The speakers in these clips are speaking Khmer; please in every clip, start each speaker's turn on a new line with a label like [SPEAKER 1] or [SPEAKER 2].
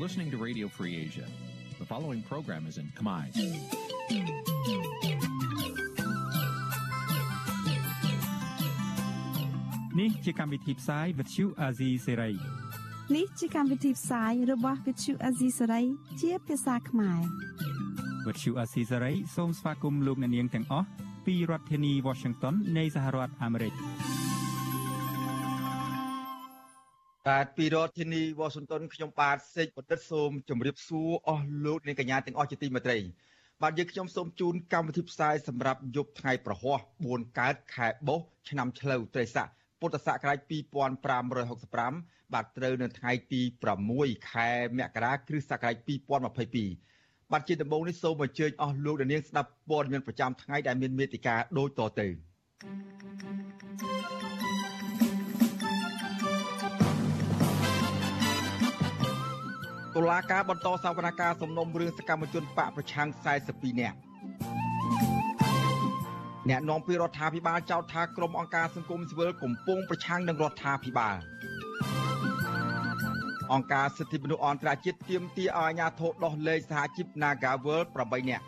[SPEAKER 1] listening to Radio Free Asia. The following program is in Khmer.
[SPEAKER 2] នេះជាកម្មវិធីផ្សាយ Vuthu Azizi Serai
[SPEAKER 3] នេះជាកម្មវិធីផ្សាយរបស់ Vuthu Azizi Serai ជាភាសាខ្មែរ
[SPEAKER 2] Vuthu Azizi Serai សូមស្វាគមន៍លោកអ្នកនាងទាំងអស់ពីរដ្ឋធានី Washington នៃសហរដ្ឋអាមេរិក
[SPEAKER 4] បាទពីរដ្ឋធានីវ៉ាស៊ីនតោនខ្ញុំបាទសេកបណ្ឌិតសូមជម្រាបសួរអស់លោកអ្នកកញ្ញាទាំងអស់ជាទីមេត្រីបាទយើងខ្ញុំសូមជូនកម្មវិធីផ្សាយសម្រាប់យប់ថ្ងៃប្រហោះ4កើតខែបុស្សឆ្នាំឆ្លូវត្រីស័កពុទ្ធសករាជ2565បាទត្រូវនៅថ្ងៃទី6ខែមករាគ្រិស្តសករាជ2022បាទជាដំបូងនេះសូមអញ្ជើញអស់លោកអ្នកនាងស្ដាប់ព័ត៌មានប្រចាំថ្ងៃដែលមានមេតិការដូចតទៅ តុលាការបន្តសវនកម្មសំណុំរឿងសកម្មជនបកប្រឆាំង42នាក់អ្នកនាំពាក្យរដ្ឋាភិបាលចោទថាក្រុមអង្គការសង្គមស៊ីវិលកំពុងប្រឆាំងនឹងរដ្ឋាភិបាលអង្គការសិទ្ធិមនុស្សអន្តរជាតិទាមទារឲ្យអាជ្ញាធរដោះលែងសហជីព Nagawal 8នាក់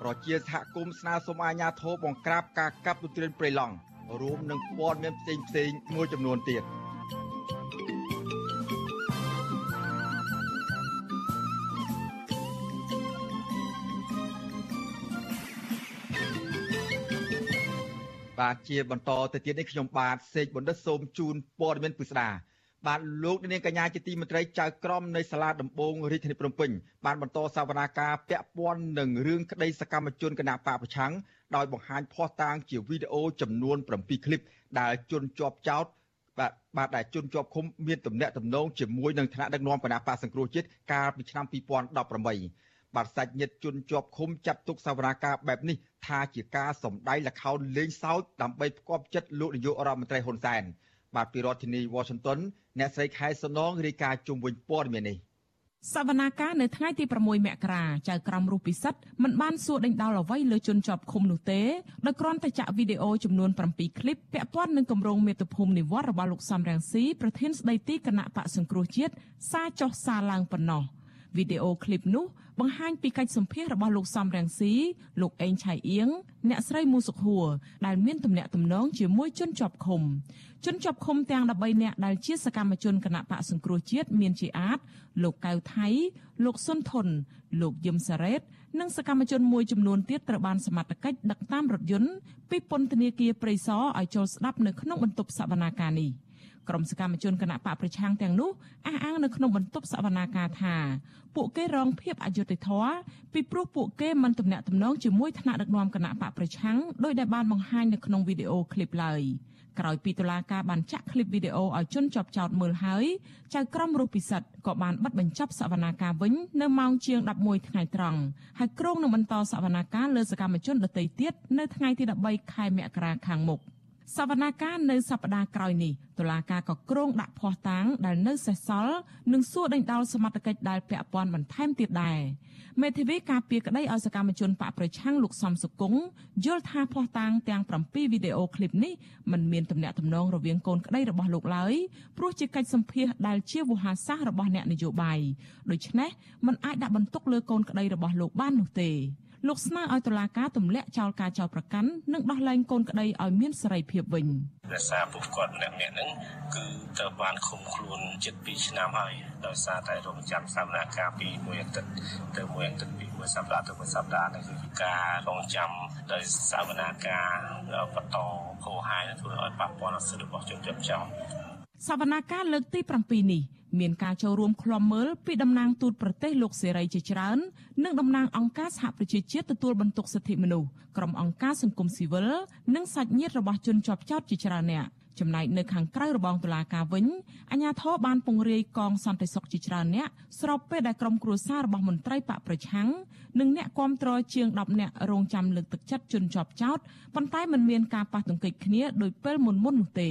[SPEAKER 4] ប្រជាសហគមន៍ស្នើសុំអាជ្ញាធរបង្ក្រាបការកាប់ទុនព្រៃឡង់រួមនឹងព័ត៌មានផ្សេងផ្សេងមួយចំនួនទៀត។ បាទជាបន្តទៅទៀតនេះខ្ញុំបាទសេកបណ្ឌិតសូមជូនព័ត៌មានពិស្ដាបាទលោកនាងកញ្ញាជាទីមេត្រីចៅក្រមនៃសាលាដំបងរាជធានីភ្នំពេញបានបន្តសវនាការពាក់ព័ន្ធនឹងរឿងក្តីសកម្មជនគណៈបកប្រឆាំងដោយបង្ហាញភស្តុតាងជាវីដេអូចំនួន7ឃ្លីបដែលជន់ជាប់ចោតបាទបាទដែលជន់ជាប់ឃុំមានទំនាក់ទំនងជាមួយនឹងថ្នាក់ដឹកនាំគណៈបកសង្គ្រោះជាតិកាលពីឆ្នាំ2018 បាទសាច់ញាតិជនជាប់ឃុំចាត់ទុកសវនាការបែបនេះថាជាការសម្ដែងល្ខោនលេងសើចដើម្បីផ្គប់ចិត្តលោកនាយករដ្ឋមន្ត្រីហ៊ុនសែនបាទពីរដ្ឋធានី Washington អ្នកស្រីខែសំណងរាយការណ៍ជុំវិញព័ត៌មាននេះ
[SPEAKER 5] សវនាការនៅថ្ងៃទី6មករាចៅក្រមរូបពិសិដ្ឋមិនបានសួរដេញដោលអ្វីលើជនជាប់ឃុំនោះទេដោយគ្រាន់តែចាក់វីដេអូចំនួន7ឃ្លីបពាក់ព័ន្ធនឹងគម្រោងមេត្តាភូមិនិវត្តរបស់លោកសំរងស៊ីប្រធានស្ដីទីគណៈបកសង្គ្រោះជាតិសារចុះសារឡើងប៉ុណ្ណោះ វីដេអូឃ្លីបនោះបង្ហាញពីកិច្ចសម្ភាសរបស់លោកសំរងស៊ីលោកអេងឆៃអៀងអ្នកស្រីមូសុខហួរដែលមានទំនាក់ទំនងជាមួយជនជាប់ឃុំជនជាប់ឃុំទាំង13នាក់ដែលជាសកម្មជនគណៈបកសង្គ្រោះជាតិមានជាអាចលោកកៅថៃលោកសុនធុនលោកយឹមសារ៉េតនិងសកម្មជនមួយចំនួនទៀតត្រូវបានសមត្ថកិច្ចដឹកតាមរថយន្តពីពន្ធនាគារព្រៃសរឲ្យចូលស្ដាប់នៅក្នុងបន្ទប់សវនាការនេះ។ ក្រុមសកម្មជនគណៈបកប្រឆាំងទាំងនោះអះអាងនៅក្នុងបន្ទប់សវនាការថាពួកគេរងភាពអយុត្តិធម៌ពីព្រោះពួកគេមិនទំនាក់ទំនងជាមួយថ្នាក់ដឹកនាំគណៈបកប្រឆាំងដោយដែលបានបង្ហាញនៅក្នុងវីដេអូឃ្លីបឡើយក្រោយពីតុលាការបានចាក់ឃ្លីបវីដេអូឲ្យជនជាប់ចោតមើលហើយចៅក្រមរស់ពិសិដ្ឋក៏បានបិទបញ្ចប់សវនាការវិញនៅម៉ោងជាង11ថ្ងៃត្រង់ហើយក្រុងនឹងបន្តសវនាការលើសកម្មជនដទៃទៀតនៅថ្ងៃទី13ខែមករាខាងមុខ។ សវនាការនៅសប្តាហ៍ក្រោយនេះតុលាការក៏គ្រងដាក់ភ័ស្តុតាងដែលនៅសេសសល់និងសួរដេញដោលសមត្ថកិច្ចដែលពាក់ព័ន្ធបន្ថែមទៀតដែរមេធាវីការពារក្តីឲ្យសកម្មជនបកប្រឆាំងលោកសំសុគង្គយល់ថាភ័ស្តុតាងទាំង7វីដេអូឃ្លីបនេះมันមានទំនាក់ទំនងរវាងកូនក្តីរបស់លោកឡើយព្រោះជាកិច្ចសម្ភាសដែលជាវោហារសាស្ត្ររបស់អ្នកនយោបាយដូច្នេះมันអាចដាក់បន្ទុកលើកូនក្តីរបស់លោកបាននោះទេ លោកស្នើឲ្យតុលាការទម្លាក់ចោលការចោទប្រកាន់និងដោះលែងកូនក្តីឲ្យមានសេរីភាពវិញ
[SPEAKER 6] ដោយសារពួកគាត់ម្នាក់ម្នាក់ហ្នឹងគឺត្រូវបានឃុំខ្លួនជិត2ឆ្នាំហើយដោយសារតែរងចាំសវនកម្មពីមួយអាទិត្យទៅមួយអាទិត្យពីមួយសប្តាហ៍ទៅមួយសប្តាហ៍នេះគឺការរងចាំដោយសវនកម្មបន្តហោហាយធ្វើឲ្យប៉ះពាល់ដល់សិទ្ធិរបស់ជនជាប់ចោត
[SPEAKER 5] សវនាការលើកទី7នេះ មានការចូលរួមឃ្លាំមើលពីតំណាងទូតប្រទេសលោកសេរីជាច្រើន និងតំណាងអង្គការសហប្រជាជាតិទទួលបន្ទុកសិទ្ធិមនុស្សក្រុមអង្គការសង្គមស៊ីវិលនិងសាច់ញាតិរបស់ជនជាប់ចោតជាច្រើនអ្នកចំណែកនៅខាងក្រៅរបងតុលាការវិញអាជ្ញាធរបានពង្រាយកងសន្តិសុខជាច្រើនអ្នកស្របពេលដែលក្រុមគ្រួសាររបស់មន្ត្រីបកប្រឆាំងនិងអ្នកគាំទ្រជាង10នាក់រងចាំលើកទឹកចិត្តជនជាប់ចោតប៉ុន្តែមិនមានការប៉ះទង្គិចគ្នាដោយពេលមុនមុននោះទេ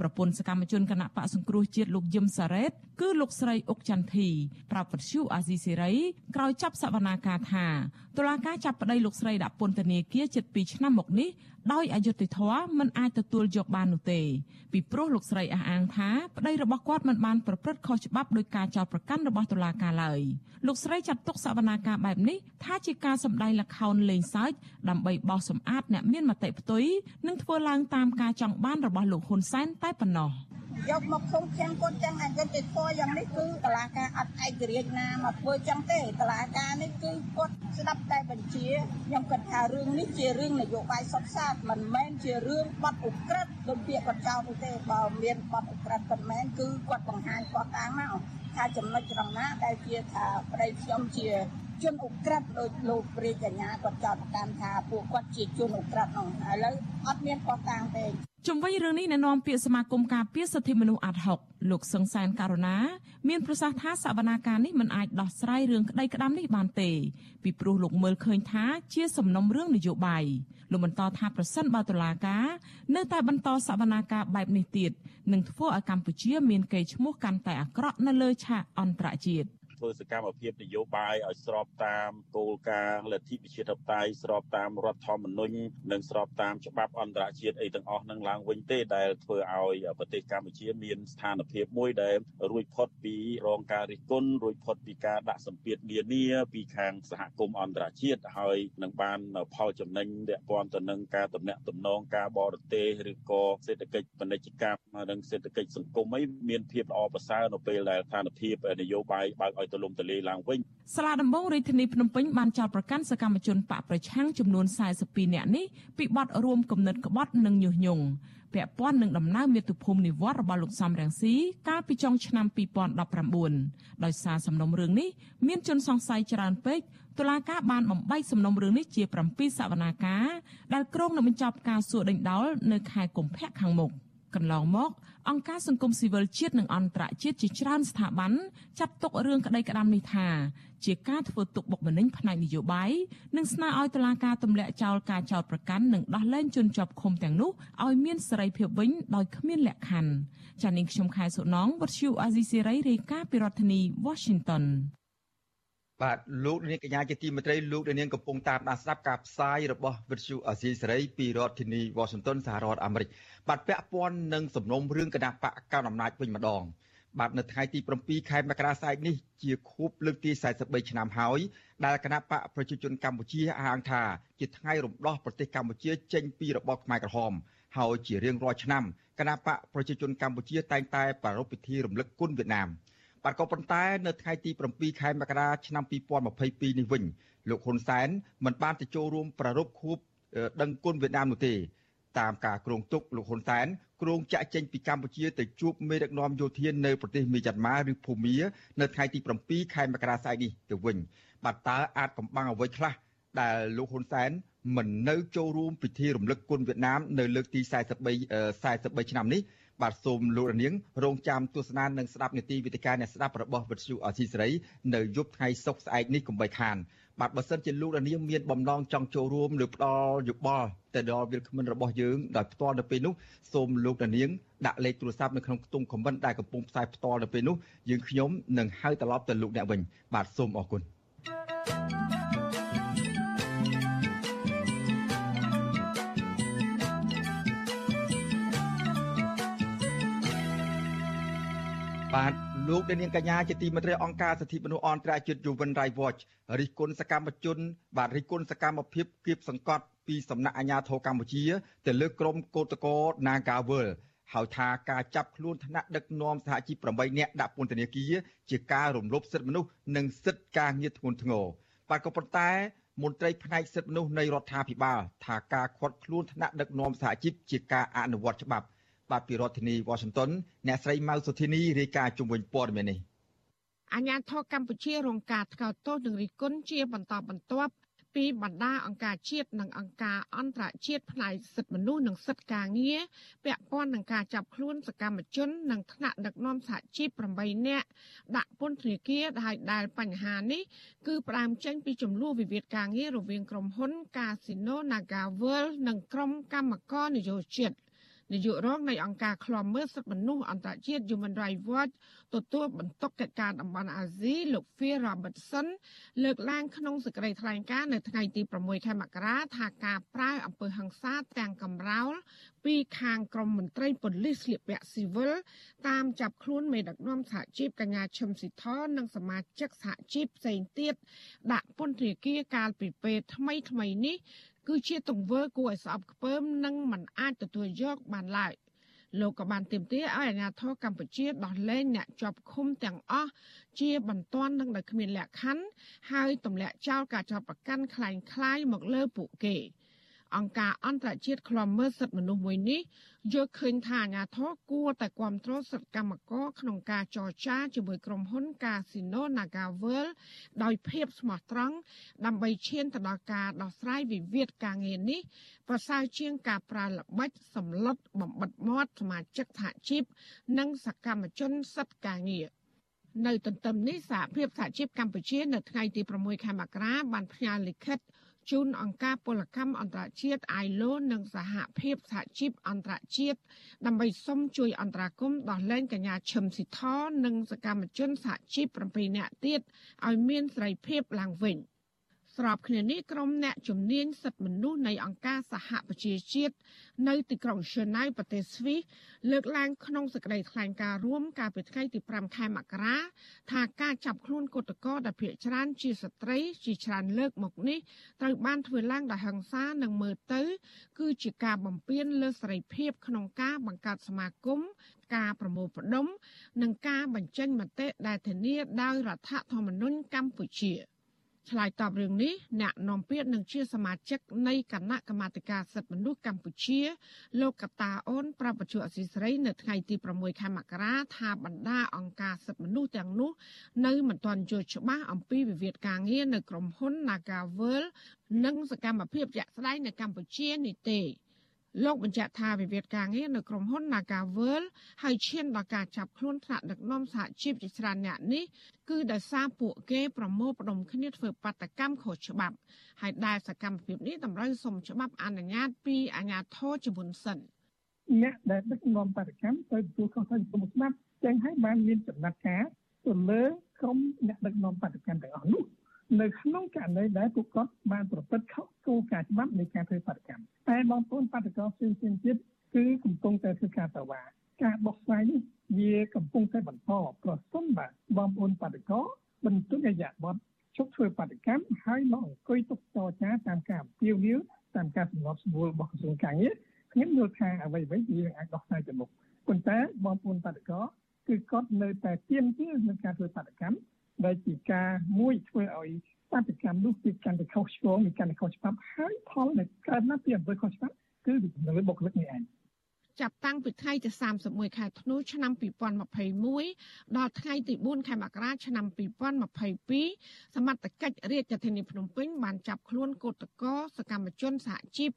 [SPEAKER 5] ប្រពន្ធសកម្មជនគណៈបកសង្គ្រោះជាតិលោកយឹមសារ៉េត គឺលោកស្រីអុកចន្ទធីប្រាប់វិទ្យុអាស៊ីសេរីក្រោយចាប់សវនាការថាតុលាការចាប់ប្តីលោកស្រីដាក់ពន្ធនាគារជិត2ឆ្នាំមកនេះដោយអយុត្តិធម៌មិនអាចទទួលយកបាននោះទេពីព្រោះលោកស្រីអះអាងថាប្តីរបស់គាត់មិនបានប្រព្រឹត្តខុសច្បាប់ដោយការចោទប្រកាន់របស់តុលាការឡើយលោកស្រីចាត់ទុកសវនាការបែបនេះថាជាការសម្ដែងល្ខោនលេងសើចដើម្បីបោសសម្អាតអ្នកមានមតិផ្ទុយនិងធ្វើឡើងតាមការចង់បានរបស់លោកហ៊ុនសែនតែប៉ុណ្ណោះ។
[SPEAKER 7] យកមកឃុំចឹងគាត់ចឹងអយុត្តិធម៌យ៉ាងនេះគឺតឡាការអត់ឯករាជ្យណាមកធ្វើចឹងទេតឡាការនេះគឺគាត់ស្ដាប់តែបញ្ជាខ្ញុំគិតថារឿងនេះជារឿងនយោបាយសុខសាន្តមិនមែនជារឿងបត់ឧក្រិដ្ឋដូចពាក្យគាត់ចោទនោះទេបើមានបត់ឧក្រិដ្ឋមិនមែនគឺគាត់បង្ហាញគាត់តាមមកថាចំណុចត្រង់ណាដែលជាថាប្តីខ្ញុំជាជនអ ுக ្រិតដោយលោកព្រះកញ្ញាគាត់ចោទប្រកាន់ថាពួកគាត់ជាជនអ ுக ្រិតនោះឥឡូវអត់មានបោះតាំងទេ
[SPEAKER 5] ជុំវិញរឿងនេះអ្នកនាំពាក្យសមាគមការពារសិទ្ធិមនុស្សអាត់ហុកលោកសឹងសានករណាមានប្រសាសន៍ថាសវនាការនេះមិនអាចដោះស្រាយរឿងក្តីក្តាំនេះបានទេពីព្រោះលោកមើលឃើញថាជាសំណុំរឿងនយោបាយលោកបន្តថាប្រសិនបើតុលាការនៅតែបន្តសវនាការបែបនេះទៀតនឹងធ្វើឲ្យកម្ពុជាមានកេរ្តិ៍ឈ្មោះកាន់តែអាក្រក់នៅលើឆាកអន្តរជាតិ
[SPEAKER 8] ធ្វើសកម្មភាពនយោបាយឲ្យស្របតាមគោលការណ៍លទ្ធិប្រជាធិបតេយ្យស្របតាមរដ្ឋធម្មនុញ្ញនិងស្របតាមច្បាប់អន្តរជាតិអីទាំងអស់នឹងឡើងវិញទេដែលធ្វើឲ្យប្រទេសកម្ពុជាមានស្ថានភាពមួយដែលរួចផុតពីរងការរិះគន់រួចផុតពីការដាក់សម្ពាធនានាពីខាងសហគមន៍អន្តរជាតិហើយនឹងបានផលចំណេញពាក់ព័ន្ធទៅនឹងការតំណាក់តំណងការបរទេសឬក៏សេដ្ឋកិច្ចពាណិជ្ជកម្មនិងសេដ្ឋកិច្ចសង្គមអីមានភាពល្អប្រសើរនៅពេលដែលស្ថានភាពនយោបាយបើកឲ្យទូលំទូលាយឡើងវិញ
[SPEAKER 5] សាលាដំបងរាជធានីភ្នំពេញបានចោទប្រកាន់សកម្មជនបកប្រឆាំងចំនួន42នាក់នេះពីបទរួមគំនិតក្បត់និងញុះញង់ពាក់ព័ន្ធនឹងដំណើរមាតុភូមិនិវត្តរបស់លោកសំរងស៊ីកាលពីចុងឆ្នាំ2019ដោយសារសំណុំរឿងនេះមានជនសង្ស័យច្រើនពេកតុលាការបានបំបីសំណុំរឿងនេះជា7សវនាការដែលក្រុងនឹងបញ្ចប់ការសួរដេញដោលនៅខែកុម្ភៈខាងមុខ កន្លងមកអង្គការសង្គមស៊ីវិលជាតិនិងអន្តរជាតិជាច្រើនស្ថាប័នចាត់ទុករឿងក្តីក្តាំនេះថា ជាការធ្វើទុកបុកម្នេញផ្នែកនយោបាយនិងស្នើឲ្យតុលាការទម្លាក់ចោលការចោទប្រកាន់និងដោះលែងជនជាប់ឃុំទាំងនោះឲ្យមានសេរីភាពវិញដោយគ្មានលក្ខខណ្ឌចានាងខ្ញុំខែសុណងវັດឈូអាស៊ីសេរីរាយការណ៍ពីរដ្ឋធានី Washington
[SPEAKER 4] បាទលោកនាងកញ្ញាជាទីមេត្រីលោកនាងកំពុងតាមដានស្ដាប់ការផ្សាយរបស់វិទ្យុអាស៊ីសេរីពីរដ្ឋធានី Washington សហរដ្ឋអាមេរិកបាទពាក់ព័ន្ធនឹងសំណុំរឿងគណៈបកកណ្ដាលអំណាចវិញម្ដងបាទនៅថ្ងៃទី7ខែមករាស្អែកនេះជាខួបលើកទី43ឆ្នាំហើយដែលគណៈបកប្រជាជនកម្ពុជាអះអាងថាជាថ្ងៃរំដោះប្រទេសកម្ពុជាចេញពីរបបខ្មែរក្រហមហើយជារៀងរាល់ឆ្នាំគណៈបកប្រជាជនកម្ពុជាតែងតែប្រារព្ធពិធីរំលឹកគុណវៀតណាម បាទក៏ប៉ុន្តែនៅថ្ងៃទី7ខែមករាឆ្នាំ2022នេះវិញលោកហ៊ុនសែនមិនបានទៅចូលរួមប្រារព្ធខួបដឹងគុណវៀតណាមនោះទេតាមការគ្រោងទុកលោកហ៊ុនសែនគ្រោងចាក់ចេញពីកម្ពុជាទៅជួបមេដឹកនាំយោធានៅប្រទេសមីយ៉ាន់ម៉ាឬភូមានៅថ្ងៃទី7ខែមករាស្អែកនេះទៅវិញបាទតើអាចកំបាំងអ្វីខ្លះដែលលោកហ៊ុនសែនមិននៅចូលរួមពិធីរំលឹកគុណវៀតណាមនៅលើកទី43 43ឆ្នាំនេះ បាទសូមលោករនាងរងចាំទស្សនានិងស្ដាប់នីតិវិទ្យាអ្នកស្ដាប់របស់វិទ្យុអសីសេរីនៅយប់ថ្ងៃសុក្រស្អែកនេះកុំបីខានបាទបើសិនជាលោករនាងមានបំណងចង់ចូលរួមឬផ្ដល់យោបល់ទៅដល់វាគ្មិនរបស់យើងដោយផ្ទាល់នៅពេលនោះសូមលោករនាងដាក់លេខទូរស័ព្ទនៅក្នុងខ្ទង់ comment ដែលកំពុងផ្សាយផ្ទាល់នៅពេលនោះយើងខ្ញុំនឹងហៅត្រឡប់ទៅលោកអ្នកវិញបាទសូមអរគុណ បាទលោកនាងកញ្ញាជាទីមេត្រីអង្គការសិទ្ធិមនុស្សអន្តរជាតិ Human Rights Watch រិះគន់សកម្មជន បាទរិះគន់សកម្មភាពគៀបសង្កត់ពីសំណាក់អាជ្ញាធរកម្ពុជា ទៅលើក្រុមកោតក្រ Nagawal ហើយថាការចាប់ខ្លួនថ្នាក់ដឹកនាំសហជីព8នាក់ដាក់ពន្ធនាគារជាការរំលោភសិទ្ធិមនុស្សនិងសិទ្ធិការងារធ្ងន់ធ្ងរបាទក៏ប៉ុន្តែមន្ត្រីផ្នែកសិទ្ធិមនុស្សនៃរដ្ឋាភិបាលថាការខាត់ខ្លួនថ្នាក់ដឹកនាំសហជីពជាការអនុវត្តច្បាប់ បាទពីរដ្ឋធានី Washington អ្នកស្រីម៉ៅសុធីនីរាយការណ៍ជុំវិញព័ត៌មាននេះ
[SPEAKER 9] អាញាធរកម្ពុជារងការថ្កោលទោសនិងរិះគន់ជាបន្តបន្ទាប់ពីបណ្ដាអង្គការជាតិនិងអង្គការអន្តរជាតិផ្នែកសិទ្ធិមនុស្សនិងសិទ្ធិការងារពាក់ព័ន្ធនឹងការចាប់ខ្លួនសកម្មជននិងថ្នាក់ដឹកនាំសហជីព8នាក់ដាក់ពន្ធនាគារហើយដែលបញ្ហានេះគឺផ្ដើមចេញពីចំនួនវិវាទការងាររវាងក្រុមហ៊ុន Casino Naga World និងក្រុមកម្មករនយោជិត នាយករងនៃអង្គការឃ្លាំមើលសិទ្ធិមនុស្សអន្តរជាតិ Human Rights Watch ទទួលបន្ទុកកិច្ចការតំបន់អាស៊ីលោក Phil Robertson លើកឡើងក្នុងសេចក្តីថ្លែងការណ៍នៅថ្ងៃទី6ខែមករាថាការប្រើអំពើហិង្សាទាំងកំរោលពីខាងក្រមមន្ត្រីប៉ូលីសស្លៀកពាក់ស៊ីវិលតាមចាប់ខ្លួនមេដឹកនាំសហជីពកញ្ញាឈឹមស៊ីធនិងសមាជិកសហជីពផ្សេងទៀតដាក់ពន្ធនាគារកាលពីពេលថ្មីថ្មីនេះ គឺជាទង្វើគួរឲ្យស្អប់ខ្ពើមនិងមិនអាចទទួលយកបានឡើយលោកក៏បានទាមទារឲ្យអាជ្ញាធរកម្ពុជាដោះលែងអ្នកជាប់ឃុំទាំងអស់ជាបន្ទាន់និងដោយគ្មានលក្ខខណ្ឌហើយទម្លាក់ចោលការចាប់ប្រកាន់คล้ายៗមកលើពួកគេ។ អង្គការអន្តរជាតិឃ្លាំមើលសិទ្ធិមនុស្សមួយនេះយល់ឃើញថាអាញាធរគួរតែគ្រប់គ្រងសិទ្ធិកម្មករក្នុងការចរចាជាមួយក្រុមហ៊ុន Casino NagaWorld ដោយភាពស្មោះត្រង់ដើម្បីឈានទៅដល់ការដោះស្រាយវិវាទការងារនេះប្រសើរជាងការប្រើល្បិចសម្លុតបំបិតមាត់សមាជិកសហជីពនិងសកម្មជនសិទ្ធិការងារនៅទន្ទឹមនេះសហភាពសហជីពកម្ពុជា នៅថ្ងៃទី6ខែមករាបានផ្ញើលិខិត ជូនអង្គការពលកម្មអន្តរជាតិ ILO និងសហភាពសហជីពអន្តរជាតិដើម្បីសុំជួយអន្តរាគមន៍ដោះលែងកញ្ញាឈឹមស៊ីធនិងសកម្មជនសហជីព7នាក់ទៀតឲ្យមានសេរីភាពឡើងវិញ។ ស្របគ្នានេះក្រុមអ្នកជំនាញសិទ្ធិមនុស្សនៃអង្គការសហប្រជាជាតិនៅទីក្រុងឈឺណៅប្រទេសស្វីសលើកឡើងក្នុងសេចក្តីថ្លែងការណ៍រួមកាលពីថ្ងៃទី5ខែមករាថាការចាប់ខ្លួនគឧតកោដែលភ័យច្រានជាស្ត្រីជាច្រើនលើកមកនេះត្រូវបានធ្វើឡើងដោយហិង្សានិងមើលទៅ គឺជាការបំពានលើសេរីភាពក្នុងការបង្កើតសមាគមការប្រមូលផ្ដុំ និងការបញ្ចេញមតិដែលធានាដោយរដ្ឋធម្មនុញ្ញកម្ពុជា។ ឆ្លើយតបរឿងនេះអ្នកនាំពាក្យនឹងជាសមាជិកនៃគណៈកម្មាធិការសិទ្ធិមនុស្សកម្ពុជា លោកកតាអូនប្រាប់បច្ចុប្បន្នអសីស្រី នៅថ្ងៃទី6ខែមករាថាបណ្ដាអង្គការសិទ្ធិមនុស្សទាំងនោះ នៅមិនទាន់យល់ច្បាស់អំពីវិវាទការងារនៅក្រុមហ៊ុន Nagavel និងសកម្មភាពជាក់ស្ដែងនៅកម្ពុជានេះទេ លោកបញ្ជាក់ថាវិវាទការងារនៅក្រុមហ៊ុន Nagavel ហើយឈានដល់ការចាប់ខ្លួនថ្នាក់ដឹកនាំសហជីពជាច្រើនអ្នកនេះគឺដោយសារពួកគេប្រមូលផ្ដុំគ្នាធ្វើបាតកម្មខុសច្បាប់ហើយដែលសកម្មភាពនេះតម្រូវសុំច្បាប់អនុញ្ញាតពីអាជ្ញាធរជាមុនសិន
[SPEAKER 10] អ្នកដែលដឹកនាំបាតកម្មទៅទទួលខុសត្រូវចំពោះច្បាប់ចឹងហើយបានមានចំណាត់ការទៅលើក្រុមអ្នកដឹកនាំបាតកម្មទាំងអស់នោះ នៅក្នុងករណីដែលពួកគាត់បានប្រព្រឹត្តខុសគោលការណ៍ច្បាប់នៃការធ្វើបាតកម្មតែបងប្អូនបាតកម្មផ្សេងផ្សេងទៀតគឺកំពុងតែធ្វើការតវ៉ាការបោះស្រាយនេះវាកំពុងតែបន្តប្រសិនបាទបងប្អូនបាតកម្មបន្ទុករយៈបទជប់ធ្វើបាតកម្មហើយមកអង្គុយទុកចរចាតាមការពាវនាវតាមការសម្របសម្រួលរបស់ក្រសួងកាងារខ្ញុំយល់ថាអ្វីៗវាអាចដោះស្រាយទៅមុខប៉ុន្តែបងប្អូនបាតកម្មគឺគាត់នៅតែទៀមទានឹងការធ្វើបាតកម្ម ដែលជាការមួយធ្វើឲ្យបាតកម្មនោះវាកាន់តែខុសឆ្គងវាកាន់តែខុសច្បាប់ហើយផលដែលកើតមកពីអំពើខុសច្បាប់គឺពីលើបុគ្គលិកនេះឯង
[SPEAKER 9] ចាប់តាំងពីថ្ងៃទី31ខែធ្នូឆ្នាំ2021ដល់ថ្ងៃទី4ខែមករាឆ្នាំ2022សមត្ថកិច្ចរាជធានីភ្នំពេញបានចាប់ខ្លួនកោតក្រសកម្មជនសហជីព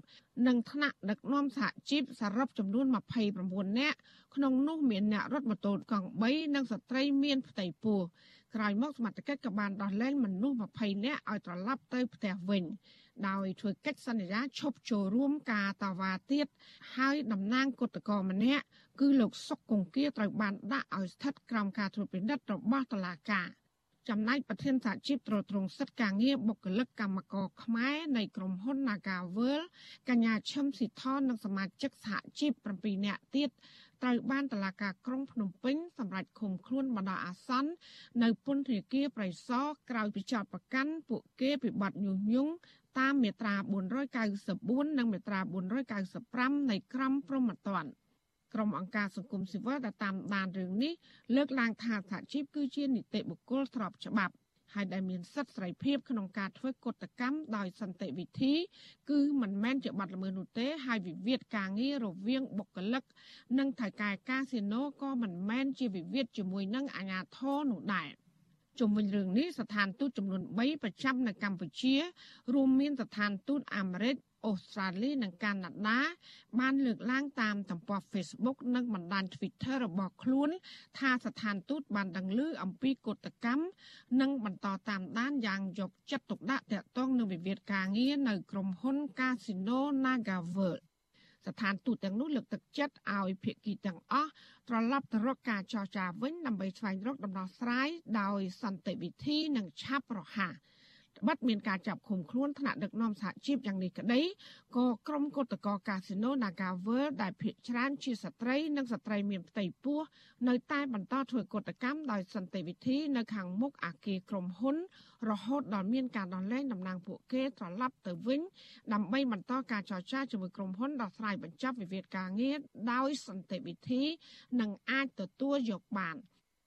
[SPEAKER 9] និងថ្នាក់ដឹកនាំសហជីពសរុបចំនួន29នាក់ក្នុងនោះមានអ្នករត់ម៉ូតូកង់3និងស្ត្រីមានផ្ទៃពោះ ក្រោយមកសមត្ថកិច្ចក៏បានដោះលែងមនុស្ស20នាក់ឲ្យត្រឡប់ទៅផ្ទះវិញ ដោយធ្វើកិច្ចសន្យាឈប់ចូលរួមការតវ៉ាទៀតហើយតំណាងគឧតកោម្នាក់គឺលោកសុកគង្គាត្រូវបានដាក់ឲ្យស្ថិតក្រោមការត្រួតពិនិត្យរបស់តុលាការចំណែកប្រធានសហជីពត្រួតត្រងសិទ្ធិការងារបុគ្គលិកកម្មករខ្មែរនៃក្រុមហ៊ុន Nagavel កញ្ញាឈឹមស៊ីថននិងសមាជិកសហជីព7នាក់ទៀត ត្រូវបានតឡាការក្រុងភ្នំពេញសម្រាប់ឃុំខ្លួនបណ្ដោះអាសន្ននៅពន្ធនាគារប្រៃសណក្រោយពីចោទប្រកាន់ពួកគេពីបទញុះញង់តាមមាត្រា494និងមាត្រា495នៃក្រមព្រហ្មទណ្ឌក្រុមអង្គការសង្គមស៊ីវិលដែលតាមដានរឿងនេះលើកឡើងថាសហជីពគឺជានីតិបុគ្គលស្របច្បាប់ ហើយដែលមានសិទ្ធិសេរីភាពក្នុងការធ្វើកតកម្មដោយសន្តិវិធី គឺមិនមែនជាបាត់ល្មើសនោះទេ ហើយវិវាទការងាររវាងបុគ្គលិក និងថៅកែកាស៊ីណូក៏មិនមែនជាវិវាទជាមួយនឹងអាជ្ញាធរនោះដែរជុំវិញរឿងនេះស្ថានទូតចំនួន3ប្រចាំនៅកម្ពុជា រួមមានស្ថានទូតអាមេរិក អូស្ត្រាលីនិងកាណាដា បានលើកឡើងតាមទំព័រ Facebook និងបណ្ដាញ Twitter របស់ខ្លួន ថាស្ថានទូតបានដឹងឮអំពីកុតកម្មនិងបន្តតាមដានយ៉ាងយកចិត្តទុកដាក់ទាក់ទងនឹងវិវាទការងារនៅក្រុមហ៊ុន Casino NagaWorld ស្ថានទូតទាំងនោះលើកទឹកចិត្តឲ្យភាគីទាំងអស់ត្រឡប់ទៅរកការចរចាវិញដើម្បីស្វែងរកដំណោះស្រាយដោយសន្តិវិធីនិងឆាប់រហ័ស បិទមានការចាប់ឃុំខ្លួនថ្នាក់ដឹកនាំសហជីពយ៉ាងនេះក្តីក៏ក្រុមគឧតកោកាស៊ីណូ Naga World ដែលភាគច្រើនជាស្ត្រីនិងស្ត្រីមានផ្ទៃពោះនៅតែបន្តធ្វើកតកម្មដោយសន្តិវិធីនៅខាងមុខអាគារក្រុមហ៊ុន រហូតដល់មានការដោះលែងតំណាងពួកគេត្រឡប់ទៅវិញដើម្បីបន្តការចរចាជាមួយក្រុមហ៊ុនដោះស្រាយបញ្ចប់វិវាទការងារដោយសន្តិវិធី និងអាចទទួលយកបាន។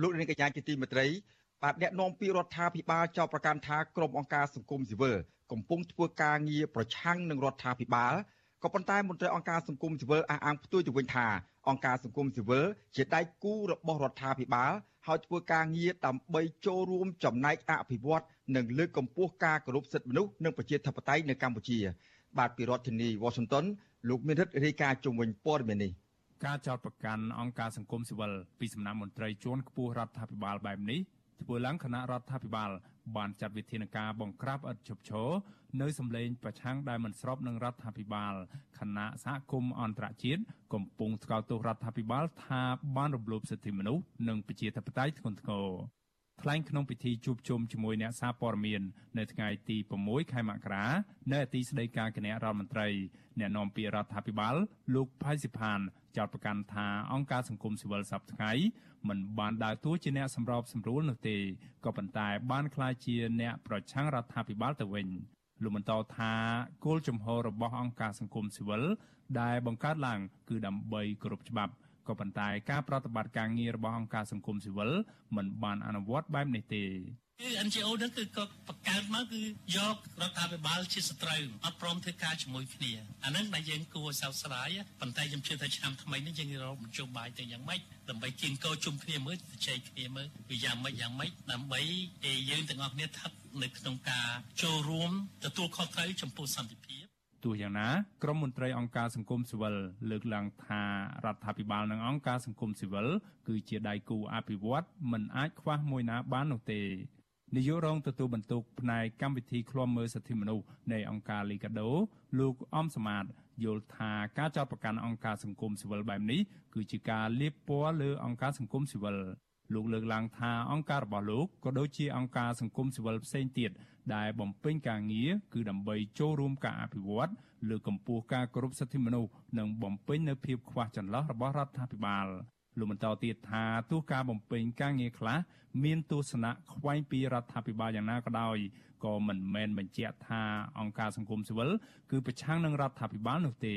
[SPEAKER 4] លោកនាងកញ្ញាជាទីមេត្រីបាទអ្នកនាំពាក្យរដ្ឋាភិបាលចោទប្រកាន់ថាក្រុមអង្គការសង្គមស៊ីវិលកំពុងធ្វើការងារប្រឆាំងនឹងរដ្ឋាភិបាលក៏ប៉ុន្តែមន្ត្រីអង្គការសង្គមស៊ីវិលអះអាងផ្ទុយទៅវិញថាអង្គការសង្គមស៊ីវិលជាដៃគូរបស់រដ្ឋាភិបាលហើយធ្វើការងារដើម្បីចូលរួមចំណែកអភិវឌ្ឍនិងលើកកម្ពស់ការគោរពសិទ្ធិមនុស្សនិងប្រជាធិបតេយ្យនៅកម្ពុជា បាទពីរដ្ឋធានី Washington លោកមានរិទ្ធរាយការណ៍ជុំវិញព័ត៌មាននេះ
[SPEAKER 2] ការចោទប្រកាន់អង្គការសង្គមស៊ីវិលពីសំណាក់មន្ត្រីជាន់ខ្ពស់រដ្ឋាភិបាលបែបនេះធ្វើឡើងគណៈរដ្ឋាភិបាលបានចាត់វិធានការបង្ក្រាបឥតឈប់ឈរនៅសម្លេងប្រឆាំងដែលមិនស្របនឹងរដ្ឋាភិបាលគណៈសហគមន៍អន្តរជាតិកំពុងថ្កោលទោសរដ្ឋាភិបាលថាបានរំលោភសិទ្ធិមនុស្សនិងប្រជាធិបតេយ្យធ្ងន់ធ្ងរ ថ្លែងក្នុងពិធីជួបជុំជាមួយអ្នកសារព័ត៌មាននៅថ្ងៃទី6ខែមករានៅទីស្តីការគណៈរដ្ឋមន្ត្រីអ្នកនាំពាក្យរដ្ឋាភិបាលលោកផៃសិផានចោទប្រកាន់ថាអង្គការសង្គមស៊ីវិលសប្តាហ៍ថ្ងៃមិនបានដើរតួជាអ្នកសម្របសម្រួលនោះទេក៏ប៉ុន្តែបានក្លាយជាអ្នកប្រឆាំងរដ្ឋាភិបាលទៅវិញលោកបន្តថាគោលជំហររបស់អង្គការសង្គមស៊ីវិលដែលបង្កើតឡើងគឺដើម្បីគោរពច្បាប់ ក៏ប៉ុន្តែការប្រតិបត្តិការងាររបស់អង្គការសង្គមស៊ីវិលមិនបានអនុវត្តបែបនេះទេ
[SPEAKER 11] គឺ NGO ហ្នឹងគឺគាត់បង្កើតមកគឺយករដ្ឋាភិបាលជាសត្រូវអត់ព្រមធ្វើការជាមួយគ្នាអាហ្នឹងដែលយើងគួរសោកស្ដាយប៉ុន្តែខ្ញុំជឿថាឆ្នាំថ្មីនេះយើងរកមជ្ឈបាយទៅយ៉ាងម៉េចដើម្បីគៀងកោជុំគ្នាមើលជជែកគ្នាមើលវាយ៉ាងម៉េចយ៉ាងម៉េចដើម្បីឲ្យយើងទាំងអស់គ្នាស្ថិតនៅក្នុងការចូលរួមទទួលខុសត្រូវចំពោះសន្តិភាព
[SPEAKER 2] ទោះយ៉ាងណាក្រមមន្ត្រីអង្គការសង្គមស៊ីវិលលើកឡើងថារដ្ឋាភិបាលនិងអង្គការសង្គមស៊ីវិលគឺជាដៃគូអភិវឌ្ឍមិនអាចខ្វះមួយណាបាននោះទេនាយករងទទួលបន្ទុកផ្នែកកម្មវិធីឃ្លាំមើលសិទ្ធិមនុស្សនៃអង្គការលីកាដូលោកអំសមាតយល់ថាការចោទប្រកាន់អង្គការសង្គមស៊ីវិលបែបនេះគឺជាការលាបពណ៌លើអង្គការសង្គមស៊ីវិលលោកលើកឡើងថាអង្គការរបស់លោកក៏ដូចជាអង្គការសង្គមស៊ីវិលផ្សេងទៀត ដែលបំពេញការងារគឺដើម្បីចូលរួមការអភិវឌ្ឍលើកកម្ពស់ការគោរពសិទ្ធិមនុស្សនិងបំពេញនូវភាពខ្វះចន្លោះរបស់រដ្ឋាភិបាលលោកបន្តទៀតថាទោះការបំពេញការងារខ្លះមានទស្សនៈខ្វែងពីរដ្ឋាភិបាលយ៉ាងណាក៏ដោយក៏មិនមែនបញ្ជាក់ថាអង្គការសង្គមស៊ីវិលគឺប្រឆាំងនឹងរដ្ឋាភិបាលនោះទេ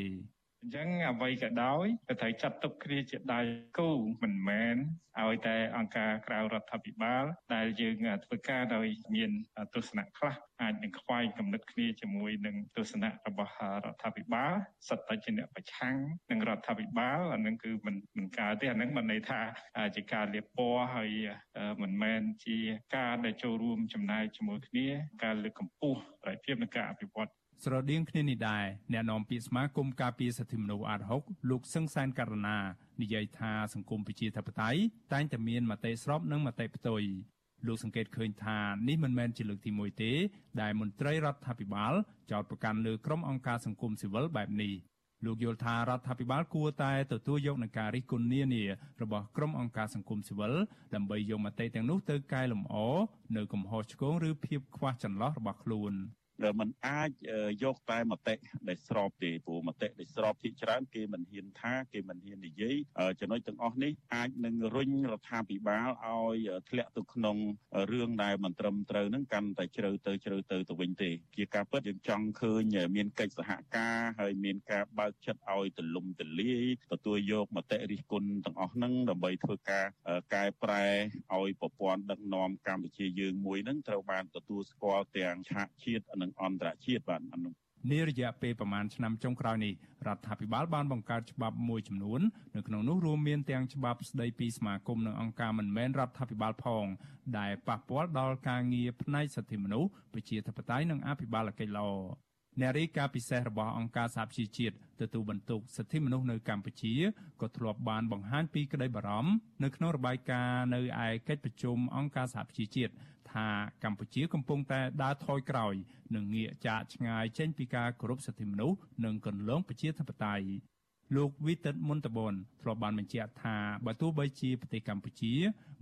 [SPEAKER 12] អញ្ចឹងអ្វីក៏ដោយក៏ត្រូវចាត់ទុកគ្នាជាដៃគូមិនមែនឲ្យតែអង្គការក្រៅរដ្ឋាភិបាល ដែលយើងធ្វើការដោយមានទស្សនៈខ្លះអាចនឹងខ្វែងគំនិតគ្នាជាមួយនឹងទស្សនៈរបស់រដ្ឋាភិបាលសិតតែជាអ្នកប្រឆាំងនឹងរដ្ឋាភិបាលអានឹងគឺមិនមិនកើតទេអានឹងមិនន័យថាជាការលៀបពណ៌ហើយមិនមែនជាការដែលចូលរួមចំណាយជាមួយគ្នា ការលើកកម្ពស់ប្រតិភិបនិងការអភិវឌ្ឍ
[SPEAKER 2] ស្រដៀងគ្នានេះដែរអ្នកនាំពាក្យសមាគមការពារសិទ្ធិមនុស្សអាត6លោកសឹងសានករណានិយាយថាសង្គមប្រជាធិបតេយ្យតែងតែមានមតិស្របនិងមតិផ្ទុយលោកសង្កេតឃើញថានេះមិនមែនជាលើកទី1ទេដែលមន្ត្រីរដ្ឋាភិបាលចោទប្រកាន់លើក្រុមអង្គការសង្គមស៊ីវិលបែបនេះលោកយល់ថារដ្ឋាភិបាលគួរតែទទួលយកនឹងការរិះគន់នានារបស់ក្រុមអង្គការសង្គមស៊ីវិលដើម្បីយកមតិទាំងនោះទៅកែលម្អនៅកំហុសឆ្គងឬភាពខ្វះចន្លោះរបស់ខ្លួន
[SPEAKER 8] มันអាចយកតែមតិដែលស្របទេព្រោះមតិដែលស្របទីច្រើនគេមិនហ៊ានថាគេមិនហ៊ាននិយាយចំណុចទាំងអស់នេះអាចនឹងរុញរដ្ឋាភិបាលឲ្យធ្លាក់ទៅក្នុងរឿងដែលមិនត្រឹមត្រូវនឹងកាន់តែជ្រៅទៅជ្រៅទៅទៅវិញទេជាការពិតយើងចង់ឃើញមានកិច្ចសហការហើយមានការបើកចិត្តឲ្យទលំទលាយទទួលយកមតិរិះគន់ទាំងអស់ហ្នឹងដើម្បីធ្វើការកែប្រែឲ្យប្រព័ន្ធដឹកនាំកម្ពុជាយើងមួយហ្នឹងត្រូវបានទទួលស្គាល់ទាំងឆាកជាតិនិងអន្តរជាតិបាទអានោះ
[SPEAKER 2] នារយៈពេលប្រមាណឆ្នាំចុងក្រោយនេះរដ្ឋាភិបាលបានបង្កើតច្បាប់មួយចំនួននៅក្នុងនោះរួមមានទាំងច្បាប់ស្តីពីសមាគមនិងអង្គការមិនមែនរដ្ឋាភិបាលផង ដែលប៉ះពាល់ដល់ការងារផ្នែកសិទ្ធិមនុស្សប្រជាធិបតេយ្យនិងអភិបាលកិច្ចល្អ អ្នករាយការណ៍ពិសេសរបស់អង្គការសហប្រជាជាតិទទួលបន្ទុកសិទ្ធិមនុស្សនៅកម្ពុជាក៏ធ្លាប់បានបង្ហាញពីក្តីបារម្ភនៅក្នុងរបាយការណ៍នៅឯកិច្ចប្រជុំអង្គការសហប្រជាជាតិថាកម្ពុជាកំពុងតែដើរថយក្រោយនិងងាកចាកឆ្ងាយចេញពីការគោរពសិទ្ធិមនុស្សនិងគន្លងប្រជាធិបតេយ្យ លោកវីតិតមុនតបនធ្លាប់បានបញ្ជាក់ថាបើទោះបីជាប្រទេសកម្ពុជា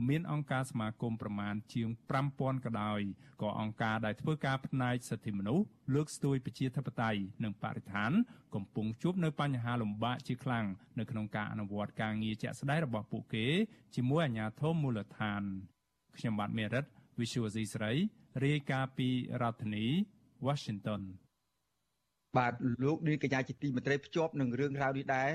[SPEAKER 2] មានអង្គការសមាគមប្រមាណជាង5000ក៏ដោយក៏អង្គការដែលធ្វើការផ្នែកសិទ្ធិមនុស្សលើកស្ទួយប្រជាធិបតេយ្យនិងបរិស្ថាន កំពុងជួបនៅបញ្ហាលំបាកជាខ្លាំងនៅក្នុងការអនុវត្តការងារជាក់ស្ដែងរបស់ពួកគេជាមួយអាជ្ញាធរមូលដ្ឋានខ្ញុំបាទមេរិត Visual C ស្រីរាយការណ៍ពីរដ្ឋធានី Washington
[SPEAKER 4] បាទលោកនាយកញ្ញាជាទីមេត្រីភ្ជាប់នឹងរឿងរ៉ាវនេះដែរ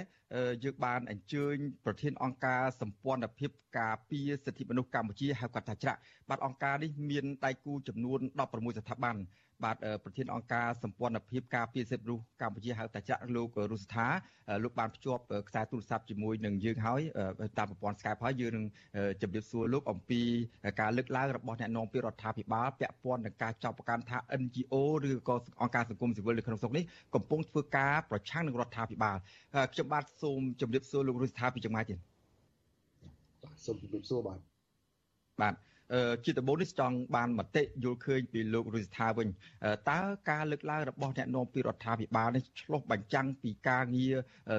[SPEAKER 4] យើងបានអញ្ជើញប្រធានអង្គការសម្ព័ន្ធភាពការពារសិទ្ធិមនុស្សកម្ពុជាហៅកាត់ថាច្រាក់បាទអង្គការនេះមានដៃគូចំនួន16ស្ថាប័ន បាទប្រធានអង្គការសម្ព័ន្ធភាពការពារសិទ្ធិមនុស្សកម្ពុជាហៅតាចាក់លោករុស្ថាលោកបានភ្ជាប់ខ្សែទូរស័ព្ទជាមួយនឹងយើងហើយតាមប្រព័ន្ធ Skype ហើយយើងនឹងជម្រាបសួរលោកអំពីការលើកឡើងរបស់អ្នកនាំពាក្យរដ្ឋាភិបាលពាក់ព័ន្ធនឹងការចោទប្រកាន់ថា NGO ឬក៏អង្គការសង្គមស៊ីវិលនៅក្នុងស្រុកនេះកំពុងធ្វើការប្រឆាំងនឹងរដ្ឋាភិបាលខ្ញុំបាទសូមជម្រាបសួរលោករុស្ថាពីចម្ងាយទៀត
[SPEAKER 13] សូមជម្រាបសួរបាទ
[SPEAKER 4] បាទ ជាដំបូងនេះចង់បានមតិយល់ឃើញពីលោករុស្ថាវិញតើការលើកឡើងរបស់អ្នកនាំពីរដ្ឋាភិបាលនេះឆ្លុះបញ្ចាំងពីការងារ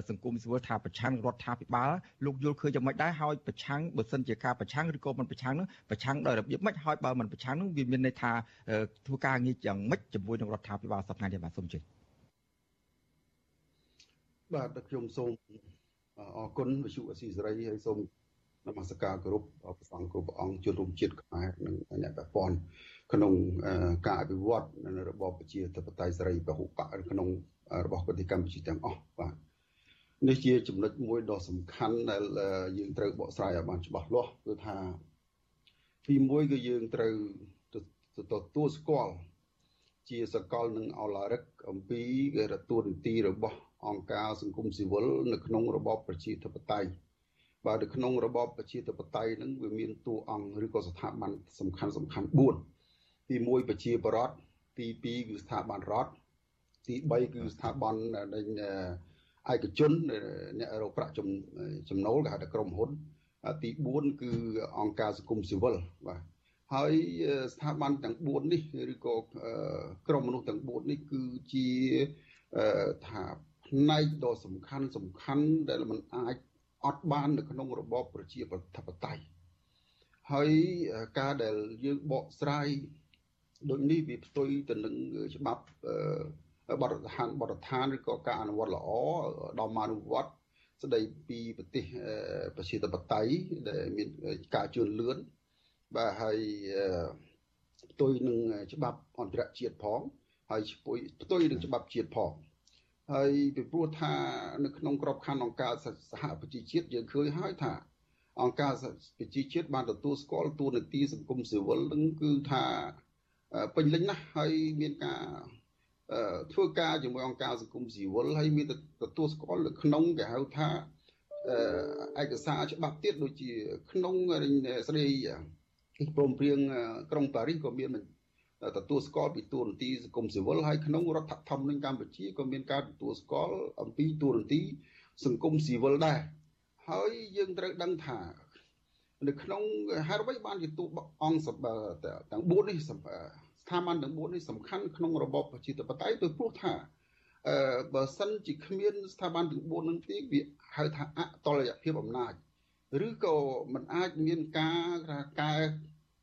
[SPEAKER 4] សង្គមស៊ីវិលថាប្រឆាំងរដ្ឋាភិបាលលោកយល់ឃើញយ៉ាងម៉េចដែរហើយប្រឆាំងបើសិនជាការប្រឆាំងឬក៏មិនប្រឆាំងនោះប្រឆាំងដោយរបៀបម៉េចហើយបើមិនប្រឆាំងនោះវាមានន័យថាធ្វើការងារយ៉ាងម៉េចជាមួយនឹងរដ្ឋាភិបាលសប្តាហ៍នេះបាទសូមជឿ
[SPEAKER 13] បាទខ្ញុំសូមអរគុណវិសុអសីសេរីហើយសូម នមស្ការគោរពព្រះសង្ឃគ្រប់ព្រះអង្គជនរួមជាតិខ្មែរនិងអ្នកពាក់ព័ន្ធក្នុងការអភិវឌ្ឍរបបប្រជាធិបតេយ្យសេរីពហុបកក្នុងរបស់ប្រទេសកម្ពុជាទាំងអស់បាទនេះជាចំណុចមួយដ៏សំខាន់ដែលយើងត្រូវបកស្រាយឲ្យបានច្បាស់លាស់គឺថាទីមួយគឺយើងត្រូវទទួលស្គាល់ជាសកលនឹងអឡារិកអំពីរដ្ឋនីតិរបស់អង្គការសង្គមស៊ីវិលនៅក្នុងរបបប្រជាធិបតេយ្យ បាទនៅក្នុងរបបប្រជាធិបតេយ្យហ្នឹងវាមានតួអង្គឬក៏ស្ថាប័នសំខាន់សំខាន់4ទី1ប្រជាបរតទី2គឺស្ថាប័នរដ្ឋទី3គឺស្ថាប័នដែលឯកជនអ្នករកប្រាក់ចំណូលគេហៅថាក្រុមហ៊ុនទី4គឺអង្គការសង្គមស៊ីវិលបាទហើយស្ថាប័នទាំង4នេះឬក៏ក្រុមមនុស្សទាំង4នេះគឺជាថាផ្នែកដ៏សំខាន់សំខាន់ដែលมันអាច អត់បាននៅក្នុងរបបប្រជាធិបតេយ្យហើយការដែលយើងបកស្រាយដូចនេះវាផ្ទុយទៅនឹងច្បាប់បទដ្ឋានបទដ្ឋានឬក៏ការអនុវត្តល្អដល់មកអនុវត្តស្ដីពីប្រទេសប្រជាធិបតេយ្យដែលមានការជឿនលឿនបាទហើយផ្ទុយនឹងច្បាប់អន្តរជាតិផងហើយផ្ទុយនឹងច្បាប់ជាតិផង ហើយពីព្រោះថានៅក្នុងក្របខ័ណ្ឌអង្គការសហប្រជាជាតិយើងឃើញហើយថា អង្គការប្រជាជាតិបានទទួលស្គាល់តួនាទីសង្គមស៊ីវិលនឹងគឺថាពេញលេញណាស់ហើយមានការធ្វើការជាមួយអង្គការសង្គមស៊ីវិលហើយមានទទួលស្គាល់នៅក្នុងគេហៅថាឯកសារច្បាប់ទៀតដូចជា ក្នុងស្ដីព្រមព្រៀងក្រុងប៉ារីសក៏មាន ទទួលស្គាល់ពីទូរនទីសង្គមស៊ីវិលហើយក្នុងរដ្ឋធម្មនុញ្ញកម្ពុជាក៏មានការទទួលស្គាល់អំពីទូរនទីសង្គមស៊ីវិលដែរហើយយើងត្រូវដឹងថានៅក្នុងហេតុអ្វីបានជាទូអង្គទាំង4នេះស្ថាប័នទាំង4នេះសំខាន់ក្នុងរបបប្រជាធិបតេយ្យទៅព្រោះថាអឺបើសិនជាគ្មានស្ថាប័នទាំង4នឹងទេវាហៅថាអតលយភាពអំណាចឬក៏มันអាចមានការកែ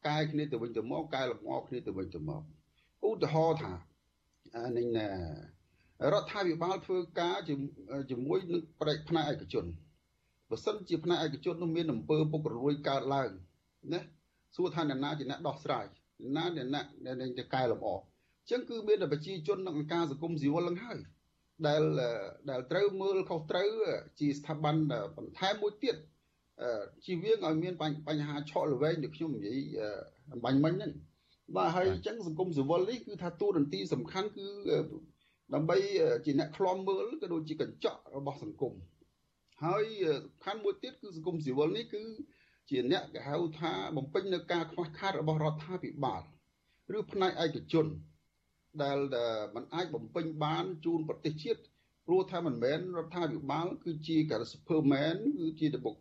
[SPEAKER 13] កែគ្នាទៅវិញទៅមកកែលម្អគ្នាទៅវិញទៅមកឧទាហរណ៍ថានឹងរដ្ឋាភិបាលធ្វើការជាមួយនឹងផ្នែកផ្នែកឯកជនបើសិនជាផ្នែកឯកជននោះមានអំពើពុករលួយកើតឡើងណាសួរថាអ្នកណាជាអ្នកដោះស្រាយណាអ្នកណាដែលจะកែលម្អអញ្ចឹងគឺមានតែប្រជាជននិងអង្គការសង្គមស៊ីវិលនឹងហើយដែលដែលត្រូវមើលខុសត្រូវជាស្ថាប័នបន្ថែមមួយទៀត ជីវៀងឲ្យមានបញ្ហាឆក់ល្វែងដូចខ្ញុំនិយាយអំបញ្ញមិញហ្នឹងបាទហើយអញ្ចឹងសង្គមស៊ីវិលនេះគឺថាតួនាទីសំខាន់គឺដើម្បីជាអ្នកខ្លំមើលក៏ដូចជាកញ្ចក់របស់សង្គមហើយសំខាន់មួយទៀតគឺសង្គមស៊ីវិលនេះគឺជាអ្នកគេហៅថាបំពេញនៅការខ្វះខាតរបស់រដ្ឋាភិបាលឬផ្នែកឯកជន ដែលมันអាចបំពេញបានជូនប្រទេសជាតិព្រោះថាមិនមែនរដ្ឋាភិបាលគឺជាការិ Superman គឺជាតបុក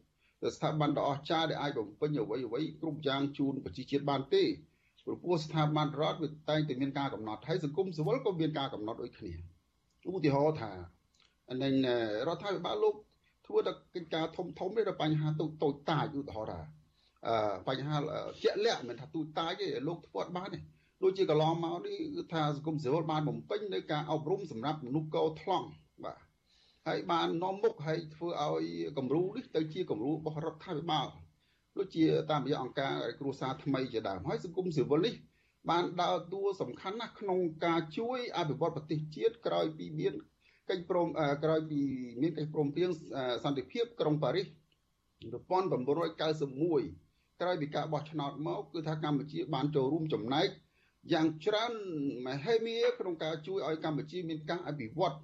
[SPEAKER 13] ស្ថាប័នដ៏អស្ចារ្យដែលអាចបំពេញអ្វីអ្វីគ្រប់យ៉ាងជូនប្រជាជាតិបានទេព្រោះពោះស្ថាប័នរដ្ឋវាតែងតែមានការកំណត់ហើយសង្គមស៊ីវិលក៏មានការកំណត់ដូចគ្នាឧទាហរណ៍ថានឹងរដ្ឋាភិបាលលោកធ្វើតែកិច្ចការធំធំទេដល់បញ្ហាតូចតូចតាចឧទាហរណ៍ថាអឺបញ្ហាជាក់លាក់មិនថាទូតាចទេលោកធ្វើអត់បានទេដូចជាកន្លងមកនេះគឺថាសង្គមស៊ីវិលបានបំពេញនៅការអប់រំសម្រាប់មនុស្សកោថ្លង់បាទ ហើយបាននាំមុខហើយធ្វើឲ្យគំរូនេះទៅជាគំរូរបស់រដ្ឋាភិបាលដូចជាតាមរយៈអង្គការគ្រួសារថ្មីជាដើមហើយសង្គមស៊ីវិលនេះបានដើរតួសំខាន់ណាស់ក្នុងការជួយអភិវឌ្ឍប្រទេសជាតិក្រោយពីមានកិច្ចព្រមក្រោយពីមានកិច្ចព្រមព្រៀងសន្តិភាពក្រុងប៉ារីស1991ក្រោយពីការបោះឆ្នោតមកគឺថាកម្ពុជាបានចូលរួមចំណែកយ៉ាងច្រើនមហិមាក្នុងការជួយឲ្យកម្ពុជាមានការអភិវឌ្ឍ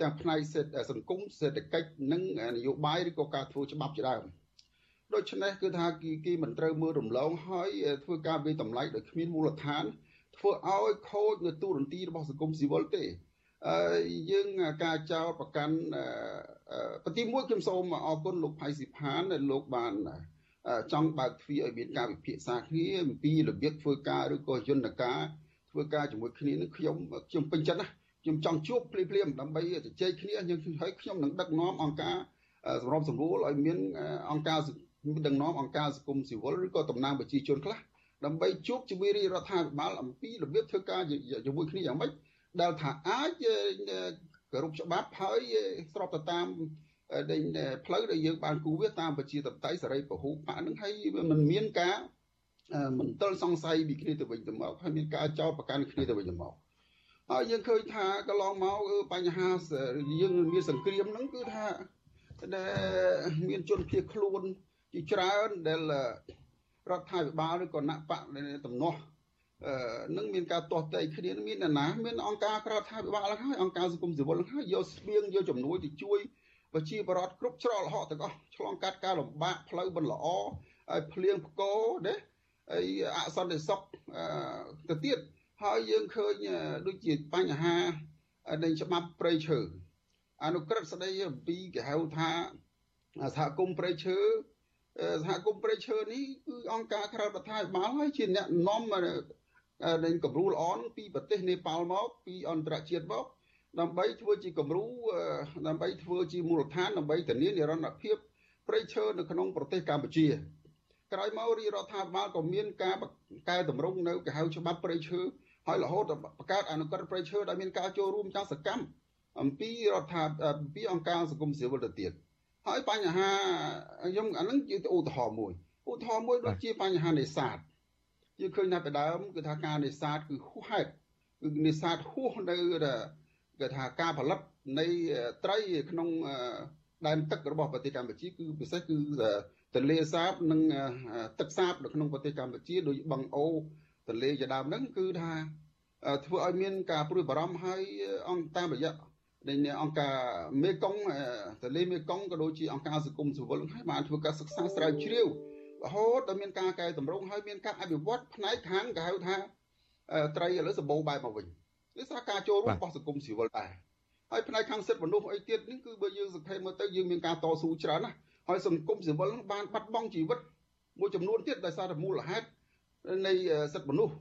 [SPEAKER 13] ទាំងផ្នែកសង្គមសេដ្ឋកិច្ចនិងនយោបាយឬក៏ការធ្វើច្បាប់ជាដើមដូច្នេះគឺថាគីគីមិនត្រូវមើលរំលងហើយធ្វើការវិតម្លៃដោយគ្មានមូលដ្ឋាន ធ្វើឲ្យខូចនៅទូរនទីរបស់សង្គមស៊ីវិលទេអឺយើងការចោទប្រកាន់ប្រទីមួយខ្ញុំសូមអរគុណលោកផៃស៊ីផានដែលលោកបានចង់បើកទ្វារឲ្យមានការវិភាសាគ្នាអំពីរបៀបធ្វើការឬក៏យន្តការធ្វើការជាមួយគ្នានឹងខ្ញុំខ្ញុំពេញចិត្តណា ខ្ញុំចង់ជួបភ្លាមភ្លាមដើម្បីជជែកគ្នាខ្ញុំហើយខ្ញុំនឹងដឹកនាំអង្គការសម្របសម្រួលឲ្យមានអង្គការដឹកនាំអង្គការសង្គមស៊ីវិលឬក៏តំណាងប្រជាជនខ្លះដើម្បីជួបជាមួយរាជរដ្ឋាភិបាលអំពីរបៀបធ្វើការជាមួយគ្នាយ៉ាងម៉េចដែលថាអាចគោរពច្បាប់ហើយស្របទៅតាមដែលផ្លូវដែលយើងបានគូវាតាមប្រជាធិបតេយ្យសេរីពហុបកនឹងហើយมันមានការមន្ទិលសង្ស័យពីគ្នាទៅវិញទៅមកហើយមានការចោទប្រកាន់គ្នាទៅវិញទៅមក ហើយយើងឃើញថាកន្លងមកបញ្ហាយើងមានសង្គ្រាមហ្នឹងគឺថាដែលមានជនភៀសខ្លួនជាច្រើនដែលរដ្ឋាភិបាលឬក៏ណបៈតំណោះនឹងមានការទាស់តែគ្នាមានអ្នកណាមានអង្គការក្រៅរដ្ឋាភិបាលហើយអង្គការសង្គមស៊ីវិលហើយយកស្បៀងយកជំនួយទៅជួយប្រជាបរតគ្រប់ច្រកល្ហកទាំងអស់ឆ្លងកាត់ការលំបាកផ្លូវមិនល្អហើយភ្លៀងផ្គរណាហើយអសន្តិសុខទៅទៀត ហើយយើងឃើញដូចជាបញ្ហានៃច្បាប់ព្រៃឈើអនុក្រឹត្យស្ដីអំពីគេហៅថាសហគមន៍ព្រៃឈើសហគមន៍ព្រៃឈើនេះគឺអង្គការក្រៅរដ្ឋាភិបាលហើយជាអ្នកនាំនៃគំរូល្អពីប្រទេសនេប៉ាល់មកពីអន្តរជាតិមកដើម្បីធ្វើជាគំរូដើម្បីធ្វើជាមូលដ្ឋានដើម្បីធានានិរន្តរភាពព្រៃឈើនៅក្នុងប្រទេសកម្ពុជាក្រោយមករាជរដ្ឋាភិបាលក៏មានការកែតម្រង់នៅគេហៅច្បាប់ព្រៃឈើ ហើយរហូតបង្កើតអនុក្រឹត្យព្រៃឈើដែលមានការចូលរួមយ៉ាងសកម្មអំពីរដ្ឋាអំពីអង្គការសង្គមស៊ីវិលទៅទៀតហើយបញ្ហាខ្ញុំអានឹងជាឧទាហរណ៍មួយឧទាហរណ៍មួយដូចជាបញ្ហានេសាទយើងឃើញថាពីដើមគឺថាការនេសាទគឺហួសហេតុគឺនេសាទហួសនៅគេថាការផលិតនៃត្រីក្នុងដែនទឹករបស់ប្រទេសកម្ពុជាគឺពិសេសគឺទន្លេសាបនិងទឹកសាបនៅក្នុងប្រទេសកម្ពុជាដូចបឹងអូ ទន្លេជាដើមហ្នឹងគឺថាធ្វើឲ្យមានការព្រួយបារម្ភហើយអង្គតាមរយៈនៃអង្គការមេកុងទន្លេមេកុងក៏ដូចជាអង្គការសង្គមស៊ីវិលហើយបានធ្វើការសិក្សាស្រាវជ្រាវរហូតដល់មានការកែតម្រង់ហើយមានការអភិវឌ្ឍផ្នែកខាងគេហៅថាត្រីឥឡូវសម្បូរបែបមកវិញនេះសារការចូលរួមរបស់សង្គមស៊ីវិលដែរហើយផ្នែកខាងសិទ្ធិមនុស្សអីទៀតនេះគឺបើយើងសង្ខេបមើលទៅយើងមានការតស៊ូច្រើនណាស់ហើយសង្គមស៊ីវិលបានបាត់បង់ជីវិតមួយចំនួនទៀតដោយសារតែមូលហេតុ នៃសិទ្ធិមនុស្ស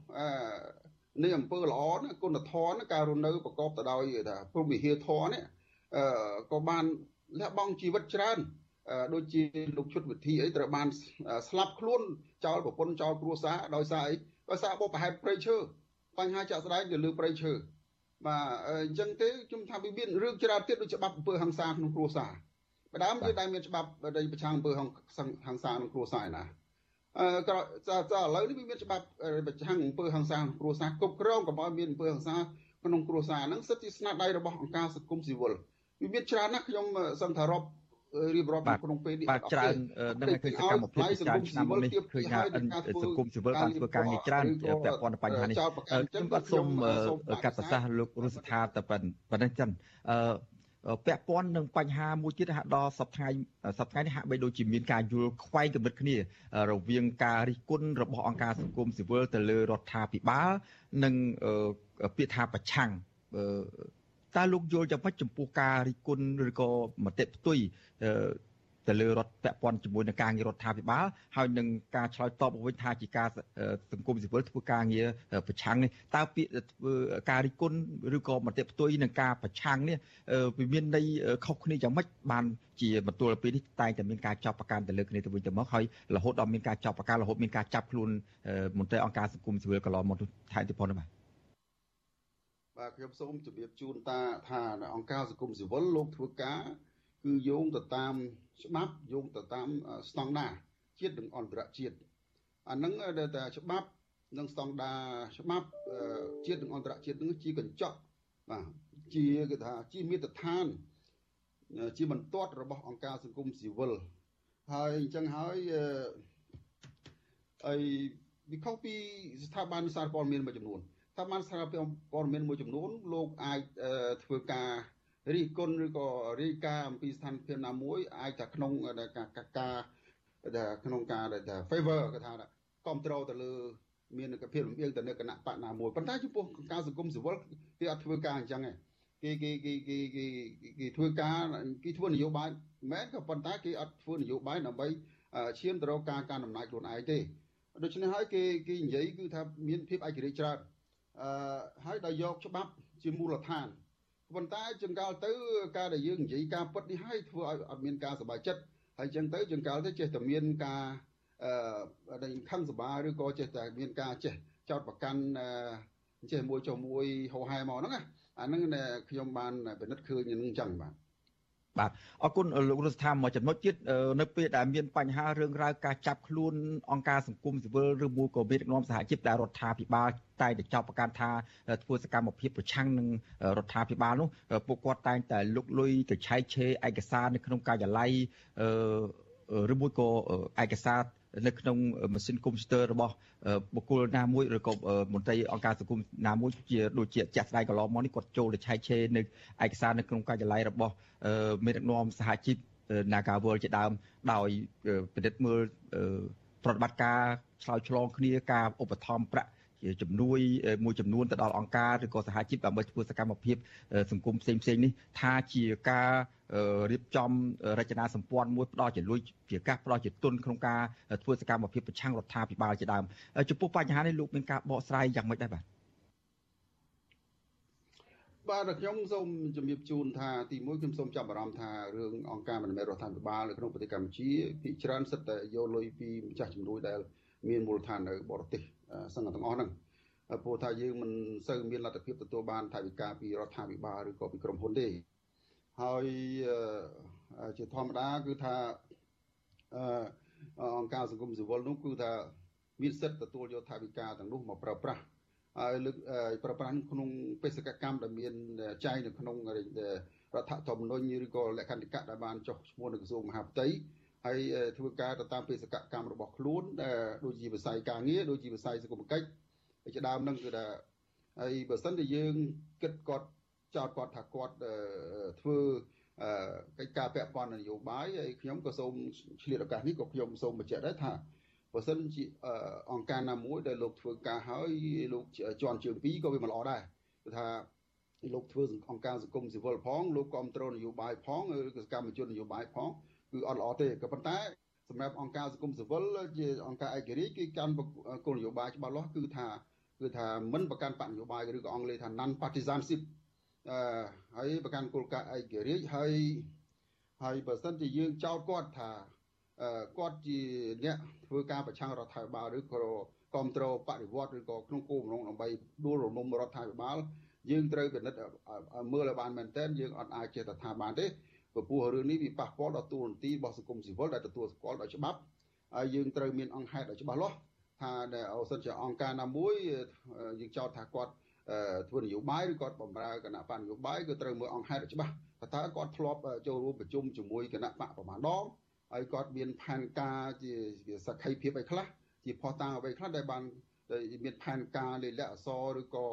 [SPEAKER 13] នៃអំពើល្អណាគុណធម៌ការរស់នៅប្រកបទៅដោយថាព្រមវិហារធម៌នេះក៏បានលះបង់ជីវិតច្រើនដូចជាលោកឈុតវិធីអីត្រូវបានស្លាប់ខ្លួនចោលប្រពន្ធចោលគ្រួសារដោយសារអីដោយសារបបប្រហែលព្រៃឈើបញ្ហាចាក់ស្ដែងទៅលើព្រៃឈើបាទអញ្ចឹងទេខ្ញុំថាវាមានរឿងច្រើនទៀតដូចច្បាប់អំពើហិង្សាក្នុងគ្រួសារបដើមយើងដែលមានច្បាប់ដែលប្រឆាំងអំពើហិង្សាក្នុងគ្រួសារណា អឺក៏ចាឥឡូវនេះវាមានច្បាប់ប្រឆាំងអំពើហិង្សាក្នុងគ្រួសារគ្រប់គ្រងកុំឲ្យមានអំពើហិង្សាក្នុងគ្រួសារហ្នឹងសិទ្ធិស្នាដៃរបស់អង្គការសង្គមស៊ីវិលវាមានច្រើនណាស់ខ្ញុំសង្ឃារប់រៀបរាប់ក្នុងពេលនេះ
[SPEAKER 4] បាទច្រើននឹងឃើញសកម្មភាពច្រើនឆ្នាំនេះឃើញថាសង្គមស៊ីវិលបានធ្វើការងារច្រើនពាក់ព័ន្ធនឹងបញ្ហានេះខ្ញុំបាទសូមកាត់ប្រសាសន៍លោករុស្ថាតែប៉ុណ្ណឹងចឹងអឺ ពាក់ព័ន្ធនឹងបញ្ហាមួយទៀតហាក់ដល់សប្តាហ៍សប្តាហ៍នេះហាក់បីដូចជាមានការយល់ខ្វែងកម្រិតគ្នា រវាងការរិះគន់របស់អង្គការសង្គមស៊ីវិលទៅលើរដ្ឋាភិបាលនិងពាក្យថាប្រឆាំងតើលោកយល់យ៉ាងម៉េចចំពោះការរិះគន់ឬក៏មតិផ្ទុយ ទៅលើរដ្ឋពាក់ព័ន្ធជាមួយនឹងការងាររដ្ឋាភិបាលហើយនឹងការឆ្លើយតបវិញថាជាការសង្គមស៊ីវិលធ្វើការងារប្រឆាំងនេះតើពាក្យធ្វើការរិះគន់ឬក៏មតិផ្ទុយនឹងការប្រឆាំងនេះវាមានន័យខុសគ្នាយ៉ាងម៉េចបានជាបន្ទួលពីនេះតែងតែមានការចាប់ប្រកាន់ទៅលើគ្នាទៅវិញទៅមកហើយរហូតដល់មានការចាប់ប្រកាន់រហូតមានការចាប់ខ្លួនមន្ត្រីអង្គការសង្គមស៊ីវិលកន្លងមកថែមទៀតផងបាទ
[SPEAKER 13] បាទខ្ញុំសូមជម្រាបជូនតាថាអង្គការសង្គមស៊ីវិលលោកធ្វើការ គឺយោងទៅតាមច្បាប់យោងទៅតាមស្តង់ដារជាតិនិងអន្តរជាតិអានឹងដែលតែច្បាប់និងស្តង់ដារច្បាប់ជាតិនិងអន្តរជាតិនឹងជាកញ្ចក់បាទជាគេថាជាមាត្រដ្ឋាន ជាបន្ទាត់របស់អង្គការសង្គមស៊ីវិលហើយអញ្ចឹងហើយអីវាខុសពីស្ថាប័នសារព័ត៌មានមួយចំនួនស្ថាប័នសារព័ត៌មានមួយចំនួនលោកអាចធ្វើការ រិះគន់ឬក៏រាយការណ៍អំពីស្ថានភាពណាមួយអាចថាក្នុងការការក្នុងការដែល favor គេថាគ្រប់គ្រងទៅលើមានភាពលំអៀងទៅនៅគណៈបកណាមួយប៉ុន្តែចំពោះការសង្គមស៊ីវិលគេអត់ធ្វើការអញ្ចឹងទេគេគេគេគេគេធ្វើការគេធ្វើនយោបាយមែនក៏ប៉ុន្តែគេអត់ធ្វើនយោបាយដើម្បីឈានទៅរកការកាន់អំណាចខ្លួនឯងទេដូច្នេះហើយគេគេនិយាយគឺថាមានភាពឯករាជ្យច្រើនអឺហើយដល់យកច្បាប់ជាមូលដ្ឋាន ប៉ុន្តែចង្កាលទៅការដែលយើងនិយាយការពិតនេះឲ្យធ្វើឲ្យអត់មានការសប្បាយចិត្តហើយចឹងទៅចង្កាលទៅចេះតែមានការអឺដែលខឹងសបាឬក៏ចេះតែមានការចេះចោតប្រកាន់ចេះមួយចុះមួយហោហែមកហ្នឹងអាហ្នឹងខ្ញុំបានពិនិត្យឃើញនឹងចឹងបាទ
[SPEAKER 4] បាទអរគុណលោករដ្ឋាភិបាលមកចំណុចទៀតនៅពេលដែលមានបញ្ហារឿងរ៉ាវការចាប់ខ្លួនអង្គការសង្គមស៊ីវិលឬមួយក៏មានដឹកនាំសហជីពដែលរដ្ឋាភិបាលតែតែចាប់ប្រកាន់ថាធ្វើសកម្មភាពប្រឆាំងនឹងរដ្ឋាភិបាលនោះពួកគាត់តែងតែលុកលុយទៅឆែកឆេរឯកសារនៅក្នុងការិយាល័យឬមួយក៏ឯកសារ នៅក្នុងម៉ាស៊ីនកុំព្យូទ័ររបស់បុគ្គលណាមួយឬក៏មន្ត្រីអង្គការសង្គមណាមួយជាដូចជាជាក់ស្ដែងកន្លងមកនេះគាត់ចូលទៅឆែកឆេរនៅឯកសារនៅក្នុងការិយាល័យរបស់មេដឹកនាំសហជីព Nagawal ជាដើមដោយពិនិត្យមើលប្រតិបត្តិការឆ្លើយឆ្លងគ្នាការឧបត្ថម្ភប្រាក់ ជាជំនួយមួយចំនួនទៅដល់អង្គការឬក៏សហជីពដើម្បីធ្វើសកម្មភាពសង្គមផ្សេងផ្សេងនេះថាជាការរៀបចំរចនាសម្ព័ន្ធមួយផ្ដល់ជាលុយជាកាសផ្ដល់ជាទុនក្នុងការធ្វើសកម្មភាពប្រឆាំងរដ្ឋាភិបាលជាដើមចំពោះបញ្ហានេះលោកមានការបកស្រាយយ៉ាងម៉េចដែរបាទ
[SPEAKER 13] បាទខ្ញុំសូមជំរាបជូនថាទីមួយខ្ញុំសូមចាប់អារម្មណ៍ថារឿងអង្គការមិនមែនរដ្ឋាភិបាលនៅក្នុងប្រទេសកម្ពុជាភាគច្រើនសិតតែយកលុយពីម្ចាស់ជំនួយដែលមានមូលដ្ឋាននៅបរទេស សឹងទាំងអស់ហ្នឹងព្រោះថាយើងមិនសូវមានលទ្ធភាពទទួលបានថវិកាពីរដ្ឋាភិបាលឬក៏ពីក្រុមហ៊ុនទេហើយជាធម្មតាគឺថាអង្គការសង្គមស៊ីវិលនោះគឺថាមានសិទ្ធិទទួលយកថវិកាទាំងនោះមកប្រើប្រាស់ហើយលើកប្រើប្រាស់ក្នុងបេសកកម្មដែលមានចែងនៅក្នុងរដ្ឋធម្មនុញ្ញឬក៏លក្ខន្តិកៈដែលបានចុះឈ្មោះនៅក្រសួងមហាផ្ទៃ ហើយធ្វើការទៅតាមបេសកកម្មរបស់ខ្លួនដូចជាវិស័យការងារដូចជាវិស័យសង្គមគិច្ចជាដើមនឹងគឺថាហើយបើសិនជាយើងគិតគាត់ចោតគាត់ថាគាត់ធ្វើកិច្ចការពាក់ព័ន្ធនយោបាយហើយខ្ញុំក៏សូមឆ្លៀតឱកាសនេះក៏ខ្ញុំសូមបញ្ជាក់ដែរថាបើសិនជាអង្គការណាមួយដែលលោកធ្វើការហើយលោកជន់ជើងពីរក៏វាមិនល្អដែរគឺថាលោកធ្វើអង្គការសង្គមស៊ីវិលផងលោកគ្រប់គ្រងនយោបាយផងឬសកម្មជននយោបាយផង គឺអត់ល្អទេក៏ប៉ុន្តែសម្រាប់អង្គការសង្គមស៊ីវិលជាអង្គការឯករាជ្យគឺកាន់គោលនយោបាយច្បាស់លាស់គឺថាគឺថាមិនប្រកាន់បកនយោបាយឬក៏អង់គ្លេសថា non partisanship អឺហើយប្រកាន់គោលការណ៍ឯករាជ្យហើយហើយបើសិនជាយើងចោទគាត់ថាគាត់ជាអ្នកធ្វើការប្រឆាំងរដ្ឋាភិបាលឬក៏គ្រប់គ្រងបដិវត្តឬក៏ក្នុងគោលបំណងដើម្បីដួលរំលំរដ្ឋាភិបាលយើងត្រូវពិនិត្យមើលឲ្យបានមែនទែនយើងអត់អាចចេះតែថាបានទេ ព្រោះរឿងនេះវាប៉ះពាល់ដល់ទូនទីរបស់សង្គមស៊ីវិលដែលទទួលស្គាល់ដោយច្បាប់ហើយយើងត្រូវមានអង្គហេតុឲ្យច្បាស់លាស់ថាដែលអូសិនជាអង្គការណាមួយយើងចោទថាគាត់ធ្វើនយោបាយឬគាត់បម្រើគណៈបកនយោបាយគឺត្រូវមើលអង្គហេតុឲ្យច្បាស់តើគាត់ធ្លាប់ចូលរួមប្រជុំជាមួយគណៈបកប្រមាណដងហើយគាត់មានផែនការជាសក្ខីភាពអីខ្លះជាផុសតាងអ្វីខ្លះដែលបានមានផែនការលេខអក្សរឬក៏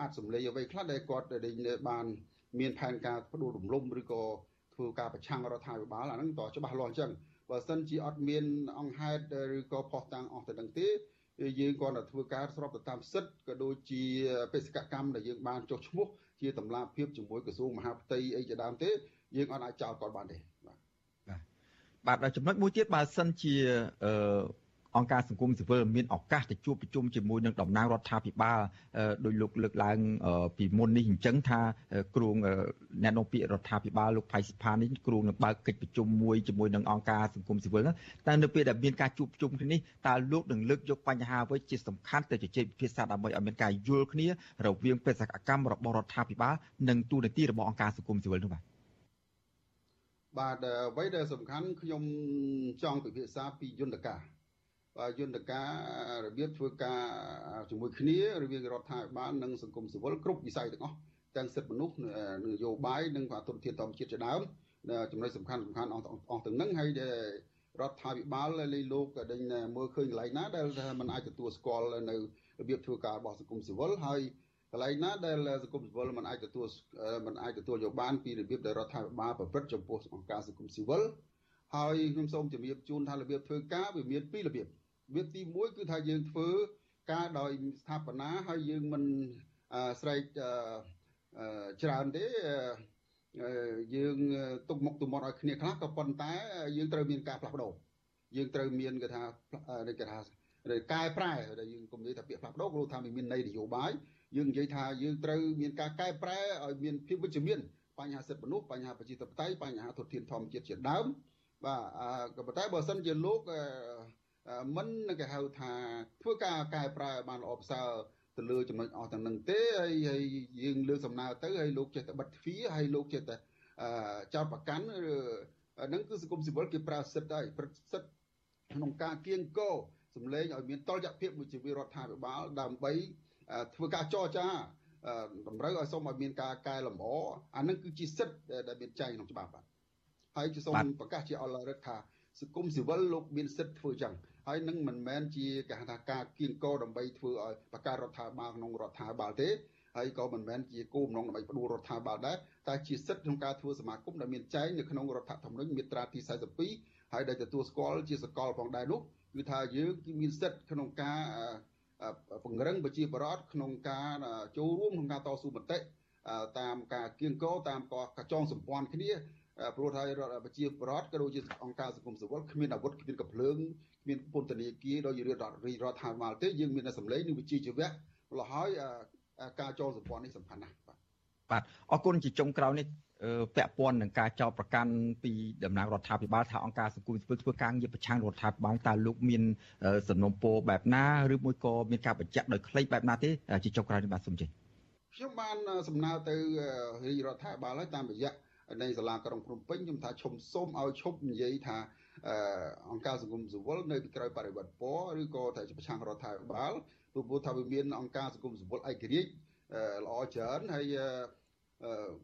[SPEAKER 13] អាចសម្លេងអ្វីខ្លះដែលគាត់ដែលបាន មានផែនការបដិរំលំឬក៏ ធ្វើការប្រឆាំងរដ្ឋាភិបាលអាហ្នឹងតច្បាស់លាស់អញ្ចឹងបើសិនជាអត់មានអង្គហេតុឬក៏ផុសតាងអស់ទៅនឹងទេយើងគ្រាន់តែធ្វើការស្របទៅតាមសិទ្ធិក៏ដូចជាបេសកកម្មដែលយើងបានចុះឈ្មោះជាតម្លាភាពជាមួយក្រសួងមហាផ្ទៃអីជាដើមទេយើងអត់អាចចោលគាត់បានទេ
[SPEAKER 4] បាទបាទចំណុចមួយទៀតបើសិនជាអឺ អង្គការសង្គមស៊ីវិលមានឱកាសទៅជួបប្រជុំជាមួយនឹងតំណាងរដ្ឋាភិបាលដោយលោកលើកឡើងពីមុននេះអញ្ចឹងថាគ្រូអ្នកនាំពាក្យរដ្ឋាភិបាលលោកផៃសិផានេះគ្រូនឹងបើកកិច្ចប្រជុំមួយជាមួយនឹងអង្គការសង្គមស៊ីវិលតែនៅពេលដែលមានការជួបប្រជុំគ្នានេះតើលោកនឹងលើកយកបញ្ហាអ្វីជាសំខាន់ទៅជជែកពិភាក្សាដើម្បីឲ្យមានការយល់គ្នារវាងបេសកកម្មរបស់រដ្ឋាភិបាលនិងទូនាទីរបស់អង្គការសង្គមស៊ីវិលនោះបាទ
[SPEAKER 13] បាទអ្វីដែលសំខាន់ខ្ញុំចង់ពិភាក្សាពីយន្តការ យន្តការរបៀបធ្វើការជាមួយគ្នារវាងរដ្ឋាភិបាលនិងសង្គមស៊ីវិលគ្រប់វិស័យទាំងអស់ទាំងសិទ្ធិមនុស្សនយោបាយនិងអតុធានធម្មជាតិជាដើមចំណុចសំខាន់សំខាន់អស់អស់ទាំងហ្នឹងហើយរដ្ឋាភិបាលលេលោកដេញមើលឃើញកន្លែងណាដែលมันអាចទទួលស្គាល់នៅរបៀបធ្វើការរបស់សង្គមស៊ីវិលហើយកន្លែងណាដែលសង្គមស៊ីវិលมันអាចទទួលมันអាចទទួលយកបានពីរបៀបដែលរដ្ឋាភិបាលប្រព្រឹត្តចំពោះអង្គការសង្គមស៊ីវិលហើយខ្ញុំសូមជម្រាបជូនថារបៀបធ្វើការវាមានពីររបៀប វាទី1គឺថាយើងធ្វើការដោយស្ថាបនាហើយយើងមិនស្រែកច្រើនទេយើងទុកមុខទុំមាត់ឲ្យគ្នាខ្លះក៏ប៉ុន្តែ យើងត្រូវមានការផ្លាស់ប្ដូរយើងត្រូវមានគេថាគេថាកែប្រែដែលយើងកុំនិយាយថាពាក្យផ្លាស់ប្ដូរព្រោះថាវាមានន័យនយោបាយយើងនិយាយថាយើងត្រូវមានការកែប្រែឲ្យមានភាពវិជ្ជមានបញ្ហាសិទ្ធិមនុស្សបញ្ហាប្រជាធិបតេយ្យបញ្ហាធនធានធម្មជាតិជាដើមបាទក៏ប៉ុន្តែបើសិនជាលោក មិនគេហៅថាធ្វើការកែប្រែបានល្អប្រសើរទៅលើចំណុចអស់ទាំងនឹងទេហើយហើយយើងលើកសំណើទៅហើយលោកចេះតែបិទទ្វារហើយលោកចេះតែចោតប្រកាន់ហ្នឹងគឺសង្គមស៊ីវិលគេប្រើសិទ្ធិហើយព្រឹទ្ធសិទ្ធិក្នុងការគៀងគោសម្លេងឲ្យមានតលយៈភាពមួយជារដ្ឋាភិបាលដើម្បីធ្វើការចរចាតម្រូវឲ្យសូមឲ្យមានការកែលម្អអានឹងគឺជាសិទ្ធិដែលមានចែងក្នុងច្បាប់បាទហើយជាសូមប្រកាសជាអល់រិទ្ធថា សង្គមស៊ីវិលលោកមានសិទ្ធិធ្វើចឹងហើយនឹងមិនមែនជាគេហៅថាការគៀងកោដើម្បីធ្វើឲ្យបកការរដ្ឋាភិបាលក្នុងរដ្ឋាភិបាលទេហើយក៏មិនមែនជាគោលបំណងដើម្បីផ្ដួលរដ្ឋាភិបាលដែរតែជាសិទ្ធិក្នុងការធ្វើសមាគមដែលមានចែងនៅក្នុងរដ្ឋធម្មនុញ្ញមាត្រាទី42ហើយដែលទទួលស្គាល់ជាសកលផងដែរនោះគឺថាយើងគឺមានសិទ្ធិក្នុងការពង្រឹងប្រជាប្រដ្ឋក្នុងការចូលរួមក្នុងការតស៊ូមតិតាមការគៀងកោតាមការចងសម្ព័ន្ធគ្នា ព្រោះថារដ្ឋប្រជាប្រដ្ឋក៏ដូចជាអង្គការសង្គមស៊ីវិលគ្មានអាវុធគ្មានកំភ្លើងគ្មានពន្ធនាគារដោយរដ្ឋរដ្ឋាភិបាលទេយើងមានតែសម្លេងនិងវិជាជីវៈលហើយការចូលសម្ព័ន្ធនេះសំខាន់ណាស់បាទ
[SPEAKER 4] បាទអរគុណជាចុងក្រោយនេះពាក់ព័ន្ធនឹងការចោទប្រកាន់ពីតំណាងរដ្ឋាភិបាលថាអង្គការសង្គមស៊ីវិលធ្វើការងារប្រឆាំងរដ្ឋាភិបាលតើលោកមានសំណុំពរបែបណាឬមួយក៏មានការបញ្ជាក់ដោយខ្លីបែបណាទេជាចុងក្រោយនេះបាទសូមជិះ
[SPEAKER 13] ខ្ញុំបានសំណើទៅរាជរដ្ឋាភិបាលហើយតាមរយៈ នៃសាលាក្រុងភ្នំពេញខ្ញុំថាឈុំសូមឲ្យឈប់និយាយថាអង្គការសង្គមស៊ីវិលនៅពីក្រោយបរិបត្តិពណ៌ឬក៏តែប្រឆាំងរដ្ឋាភិបាលព្រោះថាវាមានអង្គការសង្គមស៊ីវិលឯករាជ្យល្អច្រើនហើយ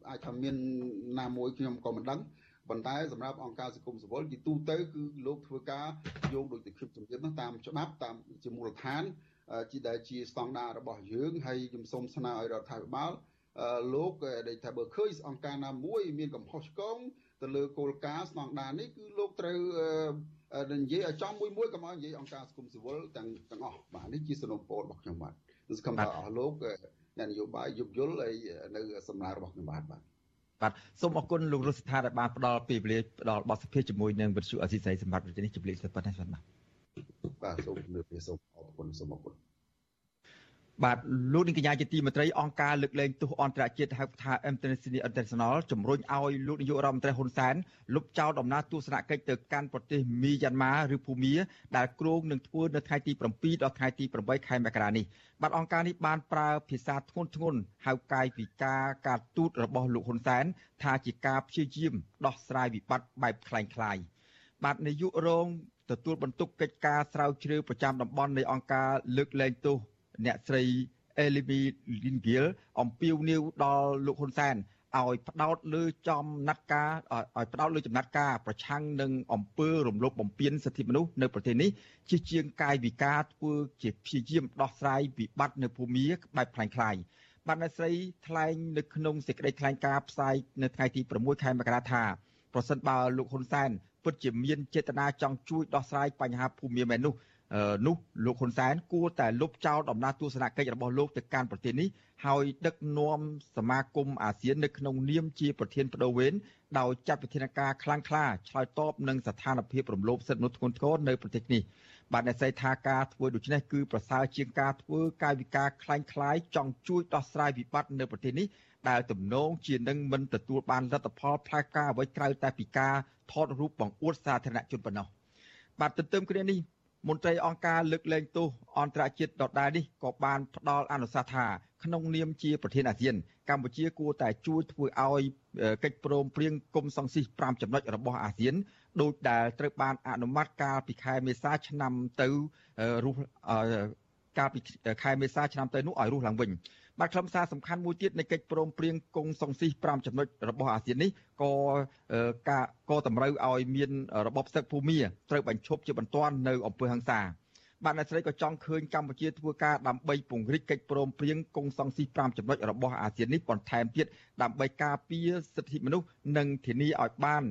[SPEAKER 13] អាចថាមានណាមួយខ្ញុំក៏មិនដឹងប៉ុន្តែសម្រាប់អង្គការសង្គមស៊ីវិលជាទូទៅគឺលោកធ្វើការយោងដូចតែខ្ញុំជំរាបនោះតាមច្បាប់តាមជាមូលដ្ឋានជាដែលជាស្តង់ដាររបស់យើងហើយខ្ញុំសូមស្នើឲ្យរដ្ឋាភិបាល លោកដែលថាបើឃើញអង្គការណាមួយមានកំហុសឆ្គងទៅលើគោលការណ៍ស្តង់ដារនេះគឺលោកត្រូវនិយាយឲ្យចំមួយមួយកុំឲ្យនិយាយអង្គការសង្គមស៊ីវិលទាំងទាំងអស់បាទនេះជាសំណុំពររបស់ខ្ញុំបាទសង្ឃឹមថាអស់លោកអ្នកនយោបាយយោគយល់ហើយនៅសំណើរបស់ខ្ញុំបាទបាទ
[SPEAKER 4] បាទសូមអរគុណលោករស់សិដ្ឋាដែលបានផ្ដល់ពេលវេលាផ្ដល់បទសភាជាមួយនឹងវិទ្យុអសីស្រីសម្រាប់នេះជម្រាបសួរប៉ុណ្ណេះបាទ
[SPEAKER 13] បាទសូមជម្រាបលាសូមអរគុណសូមអរគុណ
[SPEAKER 4] បាទលោកនាងកញ្ញាជាទីមេត្រីអង្គការលើកលែងទោសអន្តរជាតិហៅថា Amnesty International ជំរុញឲ្យលោកនាយករដ្ឋមន្ត្រីហ៊ុនសែនលុបចោលដំណើរទស្សនកិច្ចទៅកាន់ប្រទេសមីយ៉ាន់ម៉ាឬភូមាដែលគ្រោងនឹងធ្វើនៅថ្ងៃទី7ដល់ថ្ងៃទី8ខែមករានេះបាទអង្គការនេះបានប្រើភាសាធ្ងន់ធ្ងរហៅកាយវិការការទូតរបស់លោកហ៊ុនសែនថាជាការព្យាយាមដោះស្រាយវិបត្តិបែបคล้ายៗបាទនាយករងទទួលបន្ទុកកិច្ចការស្រាវជ្រាវប្រចាំតំបន់នៃអង្គការលើកលែងទោស អ្នកស្រីអេលីវីលីនហ្គីលអំពាវនាវដល់លោកហ៊ុនសែនឲ្យផ្ដោតលើចំណាត់ការឲ្យផ្ដោតលើចំណាត់ការប្រឆាំងនឹងអំពើរំលោភបំពានសិទ្ធិមនុស្សនៅប្រទេសនេះជាជាងកាយវិការធ្វើជាព្យាយាមដោះស្រាយវិបត្តិនៅភូមាបែបខ្លាំងខ្លាយបានអ្នកស្រីថ្លែងនៅក្នុងសេចក្តីថ្លែងការណ៍ផ្សាយនៅថ្ងៃទី6ខែមករាថាប្រសិនបើលោកហ៊ុនសែនពិតជាមានចេតនាចង់ជួយដោះស្រាយបញ្ហាភូមាមែននោះ នោះលោកហ៊ុនសែនគួរតែលុបចោលដំណើរទស្សនកិច្ចរបស់លោកទៅកាន់ប្រទេសនេះហើយដឹកនាំសមាគមអាស៊ាននៅក្នុងនាមជាប្រធានបដូវវេនដោយចាត់វិធានការខ្លាំងក្លាឆ្លើយតបនឹងស្ថានភាពរំលោភសិទ្ធិមនុស្សធ្ងន់ធ្ងរនៅប្រទេសនេះបាទអ្នកស្រីថាការធ្វើដូច្នេះគឺប្រសើរជាងការធ្វើកាយវិការคล้ายៗចង់ជួយដោះស្រាយវិបត្តិនៅប្រទេសនេះដែលទំនងជានឹងមិនទទួលបានលទ្ធផលផ្លែការអ្វីក្រៅតែពីការថតរូបបង្អួតសាធារណជនប៉ុណ្ណោះបាទទន្ទឹមគ្នានេះ មន្ត្រីអង្គការលើកលែងទោសអន្តរជាតិដដែលនេះក៏បានផ្ដល់អនុសាសន៍ថាក្នុងនាមជាប្រធានអាស៊ាន កម្ពុជាគួរតែជួយធ្វើឲ្យកិច្ចព្រមព្រៀងគុំសង្ស៊ី5ចំណុចរបស់អាស៊ានដោយដែលត្រូវបានអនុម័តកាលពីខែមេសាឆ្នាំទៅរុះកាលពីខែមេសាឆ្នាំទៅនោះឲ្យរស់ឡើងវិញ បាទខ្លឹមសារសំខាន់មួយទៀតនៃកិច្ចព្រមព្រៀងកុងសុងស៊ី5ចំណុចរបស់អាស៊ាននេះក៏ការក៏តម្រូវឲ្យមានរបបសឹកភូមិត្រូវបញ្ឈប់ជាបន្ទាន់នៅអំពើហិង្សាបាទអ្នកស្រីក៏ចង់ឃើញកម្ពុជាធ្វើការដើម្បីពង្រីកកិច្ចព្រមព្រៀងកុងសង្ស៊ី5ចំណុចរបស់អាស៊ាននេះបន្ថែមទៀតដើម្បីការពារសិទ្ធិមនុស្សនិងធានាឲ្យបាន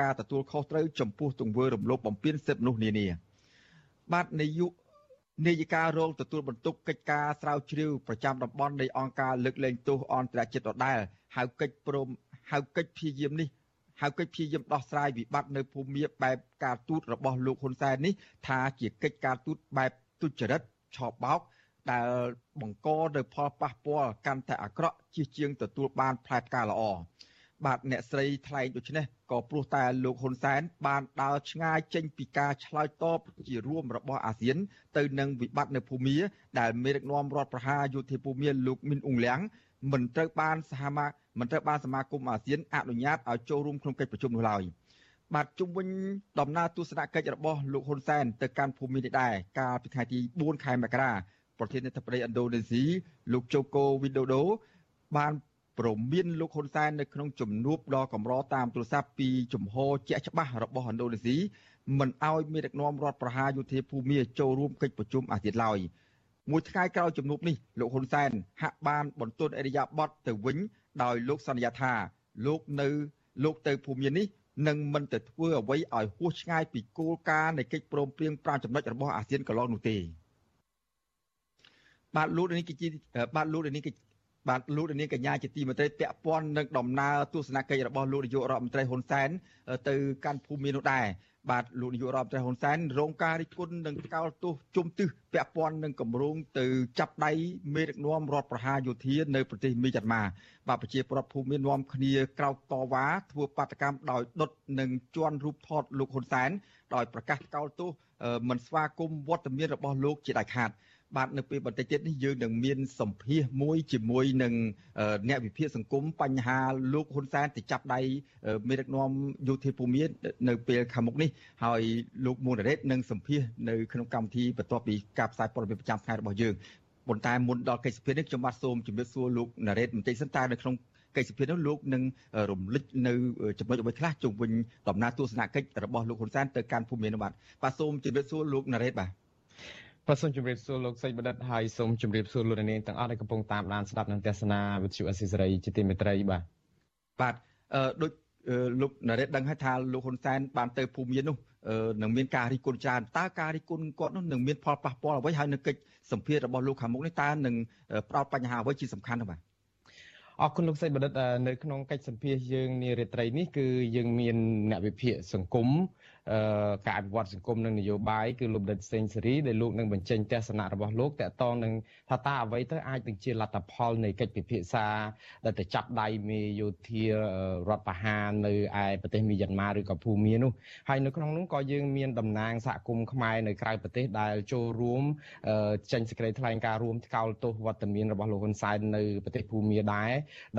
[SPEAKER 4] ការទទួលខុសត្រូវចំពោះទង្វើរំលោភបំពានសិទ្ធិមនុស្សនានាបាទនាយក នាយិការរងទទួលបន្ទុកកិច្ចការស្រាវជ្រាវប្រចាំតំបន់នៃអង្គការលើកលែងទោសអន្តរជាតិដដែលហៅកិច្ចព្រមហៅកិច្ចព្យាយាមនេះហៅកិច្ចព្យាយាមដោះស្រាយវិបត្តិនៅភូមិបែបការទូតរបស់លោកហ៊ុនសែននេះថាជាកិច្ចការទូតបែបទុច្ចរិតឆោបបោកដែលបង្កនៅផលប៉ះពាល់កាន់តែអាក្រក់ជាជាងទទួលបានផ្លែផ្កាល្អ បាទអ្នកស្រីថ្លែងដូច្នេះក៏ព្រោះតែលោកហ៊ុនសែនបានដើរឆ្ងាយចេញពីការឆ្លើយតបជារួមរបស់អាស៊ាន ទៅនឹងវិបត្តិនៅភូមាដែលមេដឹកនាំរដ្ឋប្រហារយោធាភូមាលោកមីនអ៊ុងលៀងមិនត្រូវបានសហមាមិនត្រូវបានសមាគមអាស៊ានអនុញ្ញាតឲ្យចូលរួមក្នុងកិច្ចប្រជុំនោះឡើយបាទជុំវិញដំណើរទស្សនកិច្ចរបស់លោកហ៊ុនសែនទៅកាន់ភូមិនេះដែរកាលពីថ្ងៃទី4ខែមករាប្រធានាធិបតីឥណ្ឌូនេស៊ីលោកជូកូវីដូដូបាន ព្រមានលោកហ៊ុនសែននៅក្នុងជំនួបដ៏កម្រតាមទូរស័ព្ទពីជំហរជាក់ច្បាស់របស់ឥណ្ឌូនេស៊ីមិនឲ្យមានដឹកនាំរដ្ឋប្រហារយោធាភូមិចូលរួមកិច្ចប្រជុំអាស៊ានឡើយមួយថ្ងៃក្រោយជំនួបនេះលោកហ៊ុនសែនហាក់បានបន្ទន់អរិយាប័ត្រទៅវិញដោយលោកសន្យាថាលោកនៅលោកទៅភូមិនេះនឹងមិនទៅធ្វើអ្វីឲ្យហួសឆ្ងាយពីគោលការណ៍នៃកិច្ចព្រមព្រៀង5ចំណុចរបស់អាស៊ានកន្លងនោះទេបាទលោកនេះគឺជាបាទលោកនេះ បាទលោកនាងកញ្ញាជាទីមេត្រីពាក់ព័ន្ធនឹងដំណើរទស្សនកិច្ចរបស់លោកនាយករដ្ឋមន្ត្រីហ៊ុនសែនទៅកាន់ភូមិនោះដែរបាទលោកនាយករដ្ឋមន្ត្រីហ៊ុនសែនរងការរិះគន់និងថ្កោលទោសជុំទិសពាក់ព័ន្ធនឹងគម្រោងទៅចាប់ដៃមេដឹកនាំរដ្ឋប្រហារយោធានៅប្រទេសមីយ៉ាន់ម៉ាបាទប្រជាប្រដ្ឋភូមិនាំគ្នាក្រោកតវ៉ាធ្វើបាតកម្មដោយដុតនិងជន់រូបថតលោកហ៊ុនសែនដោយប្រកាសថ្កោលទោសមិនស្វាគមន៍វត្តមានរបស់លោកជាដាច់ខាត បាទនៅពេលបន្តិចទៀតនេះយើងនឹងមានសម្ភាសមួយជាមួយនឹងអ្នកវិភាគសង្គមបញ្ហាលោកហ៊ុនសែនទៅចាប់ដៃមេដឹកនាំយោធាភូមិនៅពេលខាងមុខនេះហើយលោកមួនរ៉េតនឹងសម្ភាសនៅក្នុងកម្មវិធីបន្ទាប់ពីការផ្សាយព័ត៌មានប្រចាំថ្ងៃរបស់យើងប៉ុន្តែមុនដល់កិច្ចសភានេះខ្ញុំបាទសូមជម្រាបសួរលោកណារ៉េតបន្តិចសិនតើនៅក្នុងកិច្ចសភានោះលោកនឹងរំលឹកនៅចំណុចអ្វីខ្លះជុំវិញដំណើរទស្សនកិច្ចរបស់លោកហ៊ុនសែនទៅកាន់ភូមិនោះបាទបាទសូមជម្រាបសួរលោកណារ៉េតបាទ
[SPEAKER 14] បាទសូមជម្រាបសួរលោកសេចបណ្ឌិតហើយសូមជម្រាបសួរលោកនាងទាំងអស់ដែលកំពុងតាមដានស្ដាប់និងទស្សនាវិទ្យុអស៊ីសេរីជាទីមេត្រីបាទ
[SPEAKER 4] បាទអឺដូចលោកនរ៉េតដឹងហើយថាលោកហ៊ុនសែនបានទៅភូមិនោះនឹងមានការរិះគន់ច្រើនតើការរិះគន់គាត់នោះនឹងមានផលប៉ះពាល់អ្វីហើយនៅកិច្ចសម្ភាររបស់លោកខាងមុខនេះតើនឹងផ្ដោតបញ្ហាអ្វីជាសំខាន់នោះបាទ
[SPEAKER 14] អរគុណលោកសេចបណ្ឌិតនៅក្នុងកិច្ចសម្ភារយើងនារាត្រីនេះគឺយើងមានអ្នកវិភាគសង្គម ការអភិវឌ្ឍសង្គមនិងនយោបាយគឺលោកដិតសេងសេរីដែលលោកនឹងបញ្ចេញទស្សនៈរបស់លោកតកតងនឹងថាតើអ្វីទៅអាចនឹងជាលទ្ធផលនៃកិច្ចពិភាក្សាដែលទៅចាប់ដៃមេយោធារដ្ឋបហានៅឯប្រទេសមីយ៉ាន់ម៉ាឬក៏ភូមានោះហើយនៅក្នុងនោះក៏យើងមានតំណាងសហគមន៍ខ្មែរនៅក្រៅប្រទេសដែលចូលរួមចេញសេចក្តីថ្លែងការណ៍រួមថ្កោលទោសវត្តមានរបស់លោកហ៊ុនសែននៅប្រទេសភូមាដែរ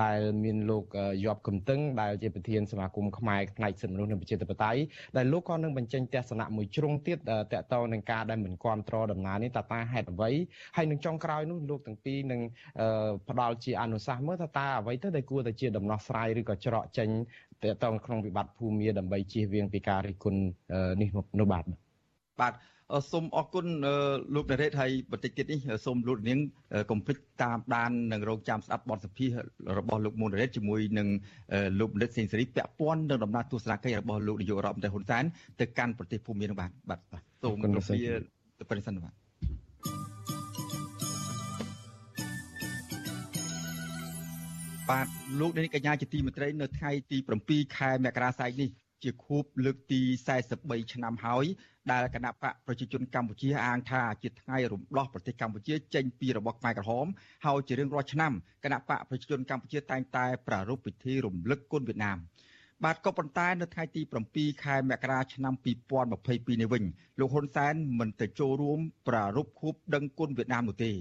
[SPEAKER 14] ដែលមានលោកយប់កំតឹងដែលជាប្រធានសមាគមខ្មែរផ្នែកសិទ្ធិមនុស្សនិងប្រជាធិបតេយ្យដែលលោកក៏នឹងបញ្ចេញទស្សនៈមួយជ្រុងទៀតតកតងនឹងការដែលមិនគ្រប់គ្រងដំណើរនេះតើតាហេតុអ្វីហើយនឹងចុងក្រោយនោះលោកទាំងពីរនឹងផ្ដល់ជាអនុសាសន៍មើលថាតើអ្វីទៅដែលគួរតែជាដំណោះស្រាយឬក៏ច្រកចេញតកតងក្នុងវិបត្តិភូមិដើម្បីជៀសវាងពីការរិះគន់នេះនោះបាទ
[SPEAKER 4] បាទសូមអរគុណលោកនារ៉េតហើយបន្តិចទៀតនេះសូមលោកនាងកុំភ្លេចតាមដាននិងរងចាំស្ដាប់បទសម្ភាសរបស់លោកមុននារ៉េតជាមួយនឹងលោកបណ្ឌិតសេងសេរីពាក់ព័ន្ធនឹងដំណើរទស្សនកិច្ចរបស់លោកនាយករដ្ឋមន្ត្រីហ៊ុនសែនទៅកាន់ប្រទេសភូមានឹងបាទបាទសូមគោរពលាទៅប្រសិនបាទបាទលោកនាងកញ្ញាជាទីមេត្រីនៅថ្ងៃទី7ខែមករាស្អែកនេះ ជាខួបលើកទី43ឆ្នាំហើយដែលគណៈបកប្រជាជនកម្ពុជាអាងថាជាថ្ងៃរំដោះប្រទេសកម្ពុជាចេញពីរបបខ្មែរក្រហមហើយជារឿងរាល់ឆ្នាំគណៈបកប្រជាជនកម្ពុជាតែងតែប្រារព្ធពិធីរំលឹកគុណវៀតណាមបាទក៏ប៉ុន្តែនៅថ្ងៃទី7ខែមករាឆ្នាំ2022នេះវិញលោកហ៊ុនសែនមិនទៅចូលរួមប្រារព្ធខួបដឹងគុណវៀតណាមនោះទេ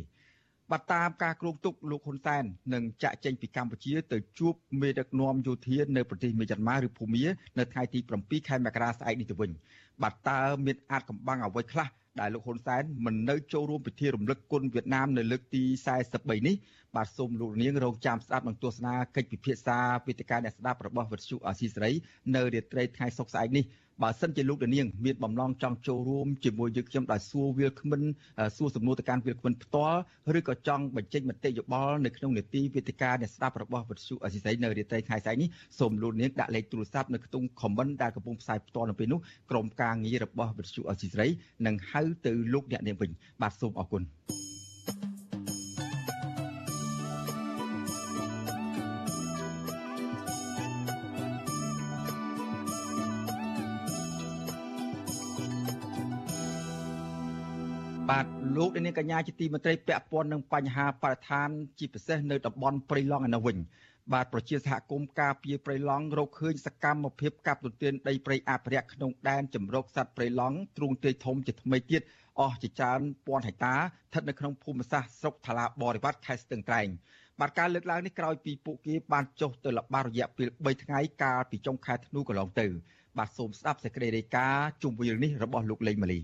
[SPEAKER 4] បាទតាមការគ្រោងទុកលោកហ៊ុនសែននឹងចាក់ចេញពីកម្ពុជាទៅជួបមេដឹកនាំយោធានៅប្រទេសមីយ៉ាន់ម៉ាឬភូមានៅថ្ងៃទី7ខែមករាស្អែកនេះទៅវិញបាទតើមានអាចកំបាំងអ្វីខ្លះដែលលោកហ៊ុនសែនមិននៅចូលរួមពិធីរំលឹកគុណវៀតណាមនៅលើកទី43នេះបាទសូមលោកនាងរងចាំស្ដាប់និងទស្សនាកិច្ចពិភាក្សាវេទិកាអ្នកស្ដាប់របស់វិទ្យុអាស៊ីសេរីនៅរាត្រីថ្ងៃសុក្រស្អែកនេះ បើសិនជាលោកនាងមានបំណងចង់ចូលរួមជាមួយយើងខ្ញុំដោយសួរវាលគ្មិនសួរសំណួរទៅកាន់វាលគ្មិនផ្ទាល់ឬក៏ចង់បញ្ចេញមតិយោបល់នៅក្នុងនេតិវេទិកាអ្នកស្ដាប់របស់វិទ្យុអសីស្រីនៅរាត្រីថ្ងៃស្អែកនេះសូមលោកនាងដាក់លេខទូរស័ព្ទនៅក្នុង comment ដែលកំពុងផ្សាយផ្ទាល់នៅពេលនោះក្រុមការងាររបស់វិទ្យុអសីស្រីនឹងហៅទៅលោកអ្នកនាងវិញបាទសូមអរគុណ លោកនាងកញ្ញាជាទីមេត្រីពាក់ព័ន្ធនឹងបញ្ហាបរិស្ថាន ជាពិសេសនៅតំបន់ព្រៃឡង់ឯនោះវិញបាទប្រជាសហគមន៍ការពារព្រៃឡង់រកឃើញសកម្មភាពកាប់ទន្ទ្រានដីព្រៃអភិរក្សក្នុងដែនជំរកសត្វព្រៃឡង់ទ្រូងទាយធំជាថ្មីទៀតអស់ជាច្រើនពាន់ហិកតាស្ថិតនៅក្នុងភូមិសាស្ត្រស្រុកថ្លាបរិវត្តខេត្តស្ទឹងត្រែងបាទការលើកឡើងនេះក្រោយពីពួកគេបានចុះទៅល្បាតរយៈពេល3ថ្ងៃកាលពីចុងខែធ្នូកន្លងទៅបាទសូមស្ដាប់សេចក្តីរាយការណ៍ជុំវិញរឿងនេះរបស់លោកលេងម៉ាលី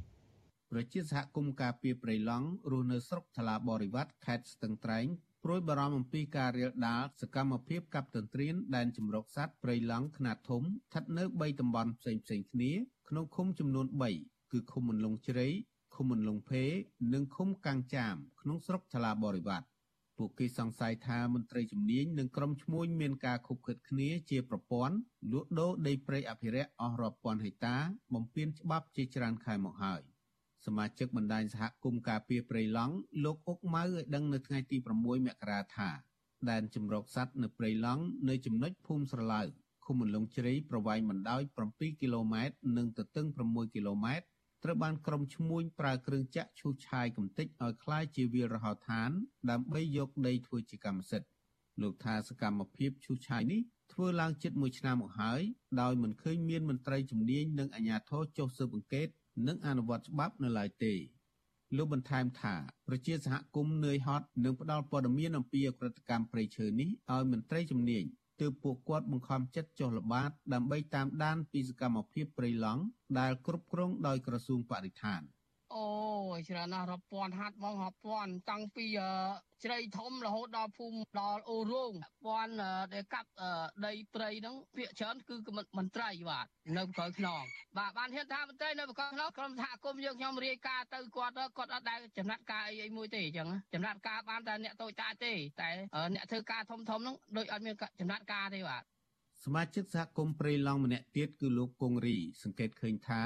[SPEAKER 15] ប្រជាសហគមន៍ការពារព្រៃឡង់រស់នៅស្រុកថ្លាបរិវត្តខេត្តស្ទឹងត្រែងព្រួយបារម្ភអំពីការរាលដាលសកម្មភាពកាប់ទន្ទ្រានដែនជម្រកសត្វព្រៃឡង់ខ្នាតធំស្ថិតនៅ3តំបន់ផ្សេងៗគ្នាក្នុងឃុំចំនួន3គឺឃុំមន្លងជ្រៃឃុំមន្លងភេនិងឃុំកាំងចាមក្នុងស្រុកថ្លាបរិវត្តពួកគេសង្ស័យថាមន្ត្រីជំនាញនិងក្រុមឈ្មួញមានការខុបខិតគ្នាជាប្រព័ន្ធលក់ដូរដីព្រៃអភិរក្សអស់រាប់ពាន់ហិកតាបំពេញច្បាប់ជាច្រើនខែមកហើយ សមាជិកបណ្ដាញសហគមន៍ការពារព្រៃឡង់លោកអុកម៉ៅឲ្យដឹងនៅថ្ងៃទី6មករាថាដែនជំរកសត្វនៅព្រៃឡង់នៅចំណុចភូមិស្រឡៅឃុំមន្លងជ្រៃប្រវែងបណ្ដោយ7គីឡូម៉ែត្រនិងទទឹង6គីឡូម៉ែត្រត្រូវបានក្រុមឈ្មួញប្រើគ្រឿងចាក់ឈូសឆាយកំទេចឲ្យคล้ายជាវាលរហោឋាន ដើម្បីយកដីធ្វើជាកម្មសិទ្ធិលោកថាសកម្មភាពឈូសឆាយនេះធ្វើឡើងជិត1ឆ្នាំមកហើយដោយមិនឃើញមានមន្ត្រីជំនាញនិងអាជ្ញាធរចុះស៊ើបអង្កេត និងអនុវត្តច្បាប់នៅឡើយទេលោកបន្ថែមថាប្រជាសហគមន៍នឿយហត់នឹងផ្ដល់ព័ត៌មានអំពីអក្រិតកម្មព្រៃឈើនេះឲ្យមន្ត្រីជំនាញទើបពួកគាត់បង្ខំចិត្តចុះល្បាតដើម្បីតាមដានពីសកម្មភាពព្រៃឡង់ដែលគ្រប់គ្រងដោយក្រសួងបរិស្ថាន
[SPEAKER 16] អូច្រើនណាស់រាប់ពាន់ហាត់មករាប់ពាន់តាំងពីជ្រៃធំរហូតដល់ភូមិដល់អូរោងពាន់ដែលកាប់ដីព្រៃហ្នឹងភាកច្រើនគឺមន្ត្រីបាទនៅក្រោយខ្នងបាទបានហ៊ានថាមន្ត្រីនៅក្រោយខ្នងក្រុមសហគមន៍យើងខ្ញុំរាយការណ៍ទៅគាត់គាត់អត់ដែលចំណាត់ការអីអីមួយទេអញ្ចឹងចំណាត់ការបានតែអ្នកតូចតាចទេតែអ្នកធ្វើការធំធំហ្នឹងដូចអត់មានចំណាត់ការទេបាទ
[SPEAKER 15] សមាជិកសហគមន៍ព្រៃឡង់ម្នាក់ទៀតគឺលោកគង្រី សង្កេតឃើញថា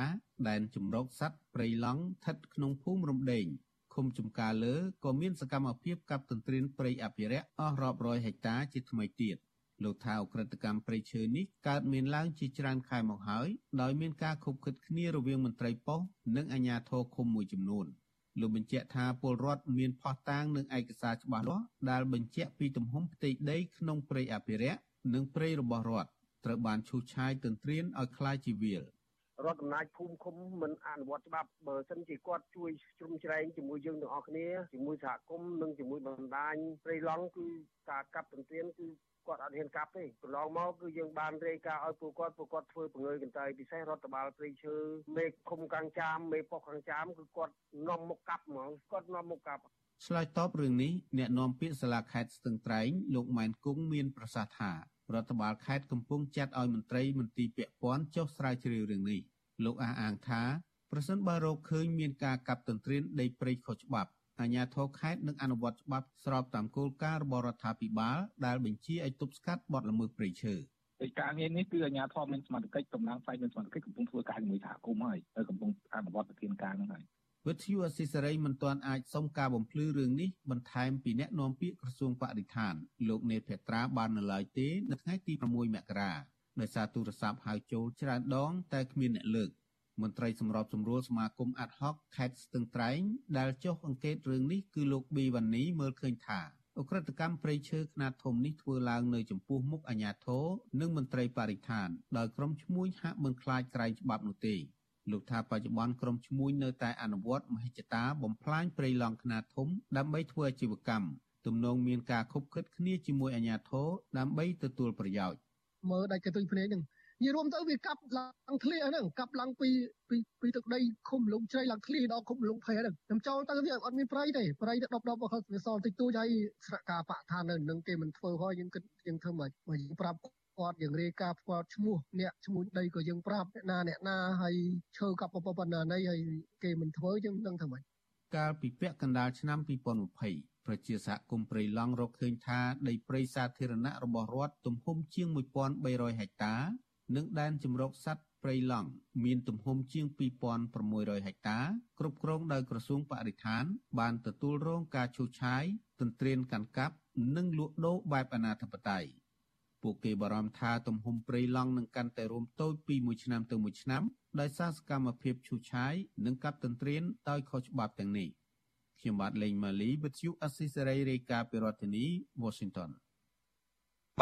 [SPEAKER 15] ដែនជំរកសត្វព្រៃឡង់ស្ថិតក្នុងភូមិរំដេងឃុំចំការលើក៏មានសកម្មភាពកាប់ទន្ទ្រានព្រៃអភិរក្សអស់រាប់រយហិកតាជាថ្មីទៀតលោកថាអក្រិតកម្មព្រៃឈើនេះកើតមានឡើងជាច្រើនខែមកហើយដោយមានការខុបខិតគ្នារវាងមន្ត្រីប៉ុស្តិ៍និងអាជ្ញាធរឃុំមួយចំនួនលោកបញ្ជាក់ថាពលរដ្ឋមានផុសតាងនិងឯកសារច្បាស់លាស់ដែលបញ្ជាក់ពីទំហំផ្ទៃដីក្នុងព្រៃអភិរក្ស និងព្រៃរបស់រដ្ឋត្រូវបានឈូសឆាយទន្ទ្រានឲ្យคล้ายជាវាល
[SPEAKER 17] រដ្ឋអំណាចភូមិឃុំមិនអនុវត្តច្បាប់បើសិនជាគាត់ជួយជ្រុំជ្រែងជាមួយយើងទាំងអស់គ្នាជាមួយសហគមន៍និងជាមួយបណ្ដាញព្រៃឡង់គឺការកាប់ទន្ទ្រានគឺគាត់អត់ហ៊ានកាប់ទេកន្លងមកគឺយើងបានរាយការណ៍ឲ្យពួកគាត់ពួកគាត់ធ្វើបង្ើយកន្តើយពិសេសរដ្ឋបាលព្រៃឈើមេឃុំកាំងចាមមេប៉ុស្តិ៍កាំងចាមគឺគាត់នាំមុខកាប់ហ្មងគាត់នាំមុខកាប់
[SPEAKER 15] ឆ្លើយតបរឿងនេះអ្នកនាំពាក្យសាលាខេត្តស្ទឹងត្រែងលោកម៉ែនគង់មានប្រសាសន៍ថា រដ្ឋបាលខេត្តកំពុងចាត់ឲ្យមន្ត្រីមន្ទីរពាក់ព័ន្ធចុះស្រាវជ្រាវរឿងនេះលោកអះអាងថាប្រសិនបើរកឃើញមានការកាប់ទន្ទ្រានដីព្រៃខុសច្បាប់អាជ្ញាធរខេត្តនឹងអនុវត្តច្បាប់ស្របតាមគោលការណ៍របស់រដ្ឋាភិបាលដែលបញ្ជាឲ្យទប់ស្កាត់បទល្មើសព្រៃឈើ
[SPEAKER 18] កិច្ចការងារនេះគឺអាជ្ញាធរមានសមត្ថកិច្ចកម្លាំងផ្នែកមានសមត្ថកិច្ចកំពុងធ្វើការជាមួយសហគមន៍ហើយហើយកំពុងអនុវត្តប្រធានការហ្នឹងហើយ
[SPEAKER 15] វិទ្យុអស៊ីសេរីមិនទាន់អាចសុំការបំភ្លឺរឿងនេះបន្ថែមពីអ្នកនាំពាក្យក្រសួងបរិស្ថានលោកនេតភេត្រាបាននៅឡើយទេនៅថ្ងៃទី6មករាដោយសារទូរស័ព្ទហៅចូលច្រើនដង តែគ្មានអ្នកលើកមន្ត្រីសម្របសម្រួលសមាគមអាត់ហុកខេត្តស្ទឹងត្រែងដែលចុះអង្កេតរឿងនេះគឺលោកប៊ីវ៉ានីមើលឃើញថាអ ுக ្រិតកម្មព្រៃឈើខ្នាតធំនេះធ្វើឡើងនៅចំពោះមុខអាជ្ញាធរនិងមន្ត្រីបរិស្ថានដោយក្រុមឈ្មួញហាក់មិនខ្លាចក្រែងច្បាប់នោះទេ លោកថាបច្ចុប្បន្នក្រុមឈ្មួញនៅតែអនុវត្តមហិច្ឆតាបំផ្លាញព្រៃឡង់ខ្នាតធំដើម្បីធ្វើអាជីវកម្មទំនងមានការខុបខិតគ្នាជាមួយអាជ្ញាធរដើម្បីទទួលប្រយោជន៍
[SPEAKER 19] មើលដាច់កន្ទុយភ្នែកនឹងនិយាយរួមទៅវាកាប់ឡើងធ្លាហ្នឹងកាប់ឡើងពីពីពីទឹកដីឃុំលងជ្រៃឡើងធ្លាដល់ឃុំលងភេហ្នឹងខ្ញុំចូលទៅវាអត់មានប្រៃទេប្រៃទៅដប់ដប់គាត់វាសល់តិចតួចហើយស្រកាបកឋាននៅនឹងគេមិនធ្វើហើយយើងគិតយើងធ្វើមិនមកយើងប្រាប់ គាត់យើងរាយការណ៍ផ្គាត់ឈ្មោះអ្នកឈ្មោះដីក៏យើងប្រាប់អ្នកណាអ្នកណាហើយឈើកាប់ប៉ុណ្ណាណីហើយគេមិនធ្វើយើងនឹងធ្វើមិន
[SPEAKER 15] កាលពីពាក់កណ្ដាលឆ្នាំ2020ប្រជាសហគមន៍ព្រៃឡង់រកឃើញថាដីព្រៃសាធារណៈរបស់រដ្ឋទំហំជាង1300ហិកតានិងដែនជម្រកសត្វព្រៃឡង់មានទំហំជាង2600ហិកតាគ្រប់គ្រងដោយក្រសួងបរិស្ថាន បានទទួលរងការឈូសឆាយទន្ទ្រានកាន់កាប់និងលក់ដូរបែបអនាធិបតេយ្យ ពួកគេបារម្ភថាទំហំព្រៃឡង់នឹងកាន់តែរួមតូចពីមួយឆ្នាំទៅមួយឆ្នាំដោយសារសកម្មភាពឈូសឆាយនិងកាប់ទន្ទ្រានដោយខុសច្បាប់ទាំងនេះខ្ញុំបាទលេងម៉ាលីវិទ្យុអស៊ីសេរីរាយការណ៍ពីរដ្ឋធានី Washington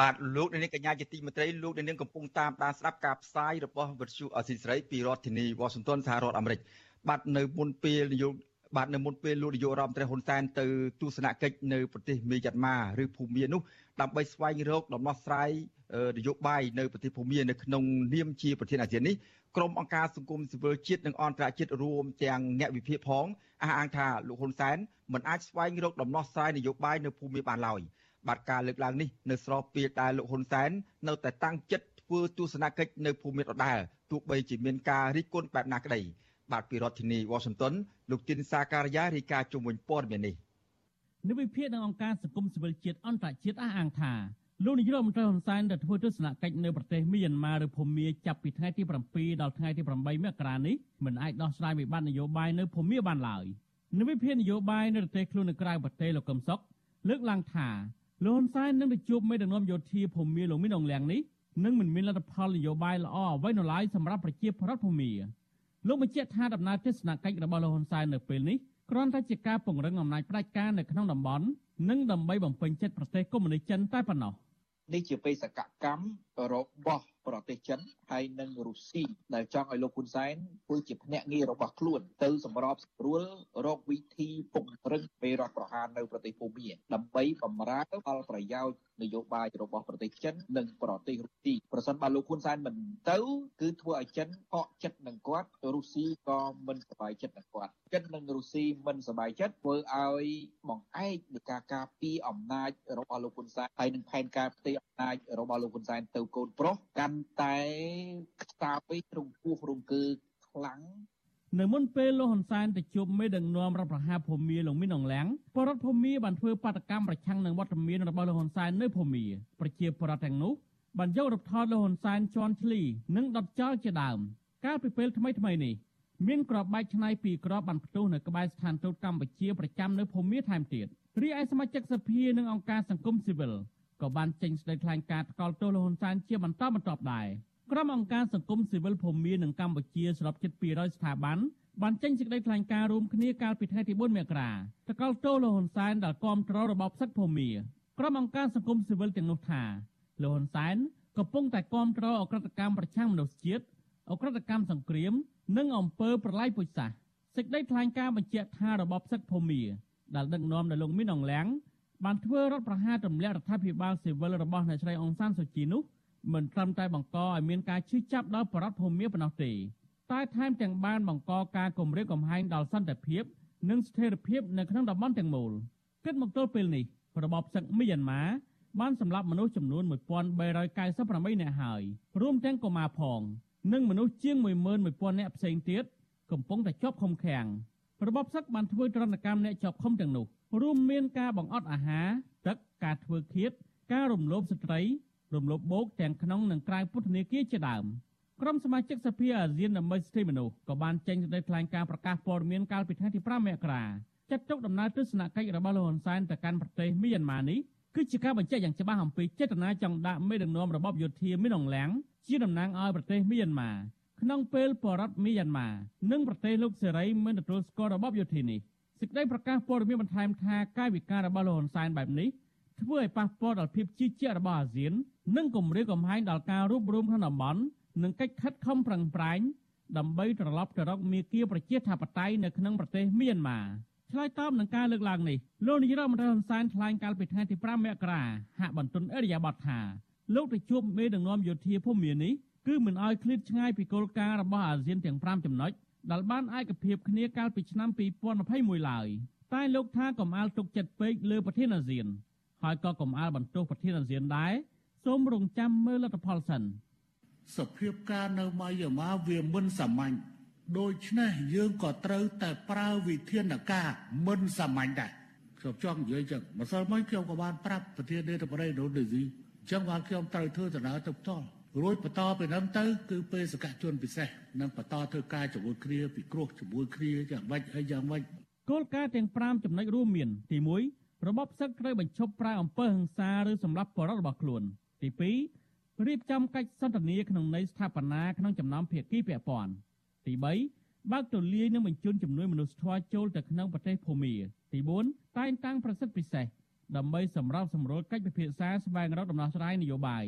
[SPEAKER 4] បាទលោកនាងកញ្ញាជាទីមេត្រីលោកនាងកំពុងតាមដានស្ដាប់ការផ្សាយរបស់វិទ្យុអស៊ីសេរីពីរដ្ឋធានីវ៉ាស៊ីនតោនសហរដ្ឋអាមេរិកបាទនៅមុនពេលនយោបា ទនៅមុនពេលលោកនាយករដ្ឋមន្ត្រីហ៊ុនសែនទៅទស្សនកិច្ចនៅប្រទេសមីយ៉ាន់ម៉ាឬភូមានោះដើម្បីស្វែងរកដំណោះស្រាយនយោបាយនៅប្រទេសភូមានៅក្នុងនាមជាប្រធានអាស៊ាននេះក្រុមអង្គការសង្គមស៊ីវិលជាតិនិងអន្តរជាតិរួមទាំងអ្នកវិភាគផងអះអាងថាលោកហ៊ុនសែនមិនអាចស្វែងរកដំណោះស្រាយនយោបាយនៅភូមាបានឡើយ។បាទការលើកឡើងនេះនៅស្របពេលដែលលោកហ៊ុនសែននៅតែតាំងចិត្តធ្វើទស្សនកិច្ចនៅភូមិដដែលទោះបីជាមានការរិះគន់បែបណាក្តី បាទពីរដ្ឋធានី Washington លោកទីនសាការីយ៉ារាយការណ៍ជុំវិញព័ត៌មាននេះ
[SPEAKER 20] និវិភាគនឹងអង្គការសង្គមស៊ីវិលជាតិអន្តរជាតិអះអាងថាលោកនាយករដ្ឋមន្ត្រីហ៊ុនសែនដែលធ្វើទស្សនកិច្ចនៅប្រទេសមីយ៉ាន់ម៉ាឬភូមាចាប់ពីថ្ងៃទី7ដល់ថ្ងៃទី8មករានេះមិនអាចដោះស្រាយវិបត្តិនយោបាយនៅភូមាបានឡើយនិវិភាគនយោបាយនៅប្រទេសខ្លួននៅក្រៅប្រទេសលោកកឹមសុខលើកឡើងថាលោកហ៊ុនសែននឹងទៅជួបមេដឹកនាំយោធាភូមិលោកមីនអងលៀងនេះនឹងមិនមានលទ្ធផលនយោបាយល្អអ្វីនៅឡើយសម្រាប់ប្រជាពលរដ្ឋភូមិ លោកបញ្ជាក់ថាដំណើរទស្សនកិច្ចរបស់លោកហ៊ុនសែននៅពេលនេះគ្រាន់តែជាការពង្រឹងអំណាចផ្ដាច់ការនៅក្នុងតំបន់និងដើម្បីបំពេញចិត្តប្រទេសកុម្មុយនីសចិនតែប៉ុណ្ណោះ
[SPEAKER 21] នេះជាបេសកកម្មរបស់ ប្រទេសចិនហើយនិងរុស្ស៊ីដែលចង់ឲ្យលោកហ៊ុនសែនធ្វើជាភ្នាក់ងាររបស់ខ្លួន ទៅសម្របសម្រួលរកវិធីពង្រឹងពេលរដ្ឋប្រហារនៅប្រទេសភូមាដើម្បីបំរើផលប្រយោជន៍នយោបាយរបស់ប្រទេសចិននិងប្រទេសរុស្ស៊ីប្រសិនបើលោកហ៊ុនសែនមិនទៅគឺធ្វើឲ្យចិនកកចិត្តនឹងគាត់រុស្ស៊ីក៏មិនសប្បាយចិត្តនឹងគាត់ចិននិងរុស្ស៊ីមិនសប្បាយចិត្តធ្វើឲ្យបង្អែកនៃការការពារអំណាចរបស់លោកហ៊ុនសែនហើយនឹងផែនការផ្ទៃអំណាចរបស់លោកហ៊ុនសែនទៅកូនប្រុសកាន់តែខ្សោយរំពោះរំកើខ្លាំង
[SPEAKER 20] នៅមុនពេលលោកហ៊ុនសែនទៅជួបមេដឹកនាំរដ្ឋប្រហារភូមាលោកមីនអងឡាំងបរដ្ឋភូមាបានធ្វើបាតកម្មប្រឆាំងនឹងវត្តមានរបស់លោកហ៊ុនសែននៅភូមាប្រជាពលរដ្ឋទាំងនោះបានយករូបថតលោកហ៊ុនសែនជន់ឈ្លីនិងដុតចោលជាដើមកាលពីពេលថ្មីថ្មីនេះមានក្របបែកឆ្នៃពីក្របបានផ្ទុះនៅក្បែរស្ថានទូតកម្ពុជាប្រចាំនៅភូមាថែមទៀតរីឯសមាជិកសភានិងអង្គការសង្គមស៊ីវិល ក៏បានចេញសេចក្តីថ្លែងការណ៍ថ្កោលទោសលោកហ៊ុនសែនជាបន្តបន្ទាប់ដែរក្រុមអង្គការសង្គមស៊ីវិលភូមានិងកម្ពុជាសរុបជិត200ស្ថាប័នបានចេញសេចក្តីថ្លែងការណ៍រួមគ្នាកាលពីថ្ងៃទី4មករាថ្កោលទោសលោកហ៊ុនសែនដែលគាំទ្ររបបផ្សិតភូមាក្រុមអង្គការសង្គមស៊ីវិលទាំងនោះថាលោកហ៊ុនសែនកំពុងតែគាំទ្រអក្រិតកម្មប្រឆាំងមនុស្សជាតិអក្រិតកម្មសង្គ្រាម និងអំពើប្រល័យពូជសាសន៍សេចក្តីថ្លែងការណ៍បញ្ជាក់ថារបបផ្សិតភូមាដែលដឹកនាំដោយលោកមីនអងលៀង បានធ្វើរដ្ឋប្រហារទម្លាក់រដ្ឋាភិបាលស៊ីវិលរបស់អ្នកស្រីអង្សានសុជីនោះមិនត្រឹមតែបង្កឲ្យមានការឈឺចាប់ដល់បរដ្ឋភូមាប៉ុណ្ណោះទេតែថែមទាំងបានបង្កការគំរាមកំហែងដល់សន្តិភាព និងស្ថិរភាពនៅក្នុងតំបន់ទាំងមូលគិតមកទល់ពេលនេះរបបសឹកមីយ៉ាន់ម៉ាបានសម្លាប់មនុស្សចំនួន1398នាក់ហើយរួមទាំងកុមារផង និងមនុស្សជាង11000នាក់ផ្សេងទៀតកំពុងតែជាប់ឃុំឃាំងរបបសឹកបានធ្វើទរណកម្មអ្នកជាប់ឃុំទាំងនោះ រួមមានការបង្អត់អាហារទឹកការធ្វើឃាតការរំលោភស្ត្រី រំលោភបោកទាំងក្នុងនិងក្រៅពន្ធនាគារជាដើមក្រុមសមាជិកសភាអាស៊ានដើម្បីសិទ្ធិមនុស្សក៏បានចេញសេចក្តីថ្លែងការណ៍ប្រកាសព័ត៌មានកាលពីថ្ងៃទី5មករាចាត់ទុកដំណើរទស្សនកិច្ចរបស់លោកហ៊ុនសែនទៅកាន់ប្រទេសមីយ៉ាន់ម៉ានេះគឺជាការបញ្ជាក់យ៉ាងច្បាស់អំពីចេតនាចង់ដាក់មេដឹកនាំរបបយោធាមីនអងលៀងជាតំណាងឲ្យប្រទេសមីយ៉ាន់ម៉ាក្នុងពេលបរដ្ឋមីយ៉ាន់ម៉ានិងប្រទេសលោកសេរីមិនទទួលស្គាល់របបយោធានេះ សេចក្តីប្រកាសព័ត៌មានបន្ថែមថាកាយវិការរបស់លោកហ៊ុនសែនបែបនេះធ្វើឲ្យប៉ះពាល់ដល់ភាពជឿជាក់របស់អាស៊ាន និងគម្រាមកំហែងដល់ការរួបរวมក្នុងតំបន់និងកិច្ចខិតខំប្រឹងប្រែងដើម្បីត្រឡប់ទៅរកមាគ៌ាប្រជាធិបតេយ្យនៅក្នុងប្រទេសមីយ៉ាន់ម៉ាឆ្លើយតបនឹងការលើកឡើងនេះលោកនាយរដ្ឋមន្ត្រីហ៊ុនសែនថ្លែងកាលពីថ្ងៃទី5មករាហាក់បន្ទន់អរិយាប័ត្រថាលោកទៅជួបមេដឹកនាំយោធាភូមិនេះគឺមិនអោយឃ្លាតឆ្ងាយពីគោលការណ៍របស់អាស៊ានទាំង5ចំណុច ដែលបានឯកភាពគ្នាកាលពីឆ្នាំ2021ឡើយតែលោកថាកំអាលទុកចិត្តពេកលើប្រធានអាស៊ាន ហើយក៏កំអាលបន្ទោសប្រធានអាស៊ានដែរសូមរងចាំមើលលទ្ធផលសិន
[SPEAKER 22] សភាពការនៅម៉ាយ៉ាម៉ាវាមិនសាមញ្ញដូច្នេះយើងក៏ត្រូវតែប្រើវិធានការមិនសាមញ្ញដែរខ្ញុំចង់និយាយចឹងម្សិលមិញខ្ញុំក៏បានប្រាប់ប្រធាននាយកបរិយាដូនីស៊ីអញ្ចឹងបានខ្ញុំត្រូវធ្វើដំណើរទៅផ្ទាល់ រួចបន្តពីនឹងទៅគឺពេលសកជនពិសេសនឹងបន្តធ្វើការជាមួយគ្នាពិគ្រោះជាមួយគ្នាយ៉ាងម៉េចហើយយ៉ាងម៉េច
[SPEAKER 20] គោលការណ៍ទាំង5ចំណុចរួមមាន ទី1របបសឹកត្រូវបញ្ឈប់ប្រើអំពើហិង្សាឬសម្លាប់បរិបទរបស់ខ្លួន ទី2រៀបចំកិច្ចសន្ទនាក្នុងន័យស្ថាបនាក្នុងចំណោមភាគីពាក់ព័ន្ធទី3បើកទូលាយនិងបញ្ជូនជំនួយមនុស្សធម៌ចូលទៅក្នុងប្រទេសភូមាទី4តែងតាំងប្រសិទ្ធពិសេសដើម្បីសម្របសម្រួលកិច្ចពិភាក្សាស្វែងរកដំណោះស្រាយនយោបាយ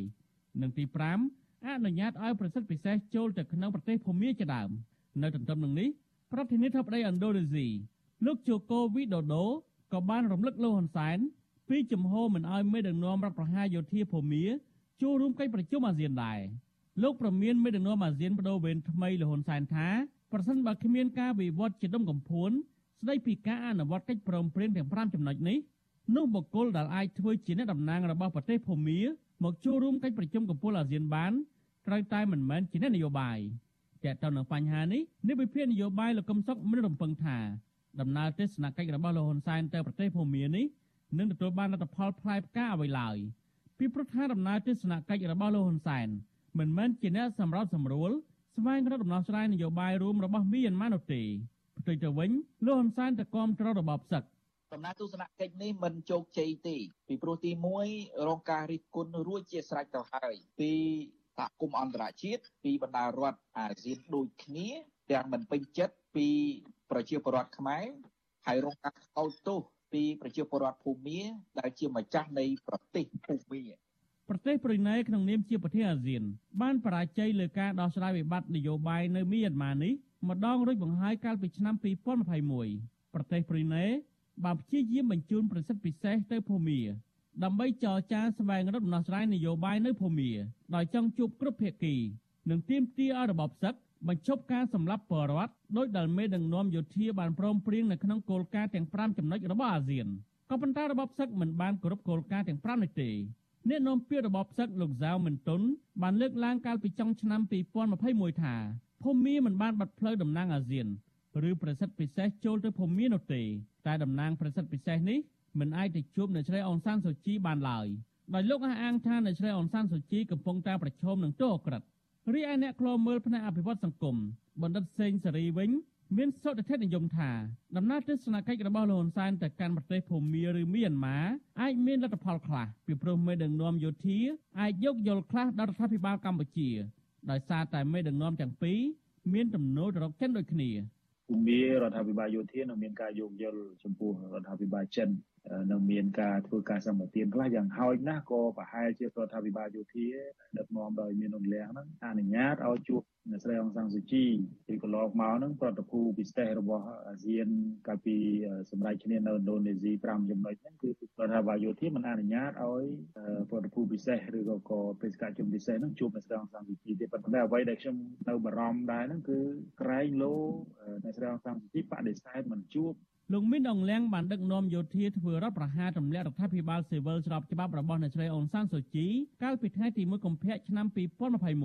[SPEAKER 20] និងទី5អនុញ្ញាតឲ្យប្រសិទ្ធពិសេសចូលទៅក្នុងប្រទេសភូមាជាដើមនៅទន្ទឹមនឹងនេះប្រធានាធិបតីឥណ្ឌូនេស៊ីលោកជូកូវីដូដូក៏បានរំលឹកលោកហ៊ុនសែនពីជំហរមិនឲ្យមេដឹកនាំរដ្ឋប្រហារយោធាភូមាចូលរួមកិច្ចប្រជុំអាស៊ានដែរលោកប្រមានមេដឹកនាំអាស៊ានបដូវវេនថ្មីលហ៊ុនសែនថាប្រសិនបើគ្មានការវិវត្តជាដុំកំភួនស្ដីពីការអនុវត្តកិច្ចព្រមព្រៀងទាំង5ចំណុចនេះនោះបុគ្គលដែលអាចធ្វើជាអ្នកតំណាងរបស់ប្រទេសភូមា មកចូលរួមកិច្ចប្រជុំកំពូលអាស៊ានបានត្រូវតែមិនមែនជាអ្នកនយោបាយតែទៅនឹងបញ្ហានេះនេះវិភាគនយោបាយលោកកឹមសុខមានរំពឹងថាដំណើរទស្សនកិច្ចរបស់លោកហ៊ុនសែនទៅប្រទេសភូមានេះនឹងទទួលបានលទ្ធផលផ្លែផ្កាអ្វីឡើយពីព្រោះថាដំណើរទស្សនកិច្ចរបស់លោកហ៊ុនសែនមិនមែនជាអ្នកសម្របសម្រួលស្វែងរកដំណោះស្រាយនយោបាយរួមរបស់មីយ៉ាន់ម៉ានោះទេផ្ទុយទៅវិញលោកហ៊ុនសែនតគាំទ្ររបបសឹក
[SPEAKER 21] ដំណើរទស្សនកិច្ចនេះមិនជោគជ័យទេពីព្រោះទី1រងការរិះគន់រួចជាស្រេចទៅហើយពីសហគមន៍អន្តរជាតិពីបណ្ដារដ្ឋអាស៊ានដូចគ្នាទាំងមិនពេញចិត្តពីប្រជាពលរដ្ឋខ្មែរហើយរងការកោតទោសពីប្រជាពលរដ្ឋភូមាដែលជាម្ចាស់នៃប្រទេសភូមា
[SPEAKER 20] ប្រទេសប្រ៊ុយណេក្នុងនាមជាប្រទេសអាស៊ាន បានបរាជ័យលើការដោះស្រាយវិបត្តិនយោបាយនៅមីយ៉ាន់ម៉ានេះម្ដងរួចបង្ហើយកាលពីឆ្នាំ2021ប្រទេសប្រ៊ុយណេ បានព្យាយាមបញ្ជូនប្រសិទ្ធពិសេសទៅភូមាដើម្បីចរចាស្វែងរកដំណោះស្រាយនយោបាយនៅភូមាដោយចង់ជួបគ្រប់ភាគីនិងទាមទារឲ្យរបបសឹកបញ្ឈប់ការសម្លាប់បរដ្ឋដោយដែលមេដឹកនាំយោធាបានព្រមព្រៀងនៅក្នុងគោលការណ៍ទាំង5ចំណុចរបស់អាស៊ានក៏ប៉ុន្តែរបបសឹកមិនបានគោរពគោលការណ៍ទាំង5នេះទេអ្នកនាំពាក្យរបបសឹកលោកសាវមិនតុនបានលើកឡើងកាលពីចុងឆ្នាំ2021ថាភូមាមិនបានបាត់ផ្លូវតំណាងអាស៊ាន ឬប្រសិទ្ធពិសេសចូលទៅភូមានោះទេតែតំណាងប្រសិទ្ធពិសេសនេះមិនអាចទៅជួបនៅជ្រៃអងសានសូជីបានឡើយដោយលោកអះអាងថានៅជ្រៃអងសានសូជីកំពុងតែប្រឈមនឹងទោសអក្រិតរីឯអ្នកខ្លោមើលផ្នែកអភិវឌ្ឍសង្គមបណ្ឌិតសេងសេរីវិញមានសុតិធិនិយមថាដំណើរទស្សនកិច្ចរបស់លោកហ៊ុនសែនទៅកាន់ប្រទេសភូមាឬមីយ៉ាន់ម៉ាអាចមានលទ្ធផលខ្លះពីព្រោះមេដឹកនាំយោធាអាចយកយល់ខ្លះដល់រដ្ឋាភិបាលកម្ពុជាដោយសារតែមេដឹកនាំទាំងពីរមានទំនោរទៅរកចិនដូចគ្នា
[SPEAKER 23] ភូមិរដ្ឋាភិបាលយោធានឹងមានការយោគយល់ចំពោះរដ្ឋាភិបាលចិន នឹងមានការធ្វើការសម្បទានខ្លះយ៉ាងហោចណាស់ក៏ប្រហែលជារដ្ឋាភិបាលយោធាដឹកនាំដោយមានអង្លាំងហ្នឹងអនុញ្ញាតឲ្យជួបអ្នកស្រីអង្សាំងស៊ូជីពីកន្លងមកហ្នឹងប្រតិភូពិសេសរបស់អាស៊ានកាលពីសម្រាប់គ្នានៅឥណ្ឌូនេស៊ី5ចំណុចហ្នឹងគឺរដ្ឋាភិបាលយោធាមិនអនុញ្ញាតឲ្យប្រតិភូពិសេសឬក៏ក៏បេសកជនពិសេសហ្នឹងជួបអ្នកស្រីអង្សាំងស៊ូជីទេប៉ុន្តែអ្វីដែលខ្ញុំនៅបារម្ភដែរហ្នឹងគឺក្រែងលោអ្នកស្រីអង្សាំងស៊ូជីបដិសេធមិនជួប
[SPEAKER 20] លោកមីនអងលៀងបានដឹកនាំយោធាធ្វើរដ្ឋប្រហារទម្លាក់រដ្ឋាភិបាលស៊ីវិលស្របច្បាប់របស់អ្នកស្រីអ៊ុនសានសូជី កាលពីថ្ងៃទី1កុម្ភៈឆ្នាំ2021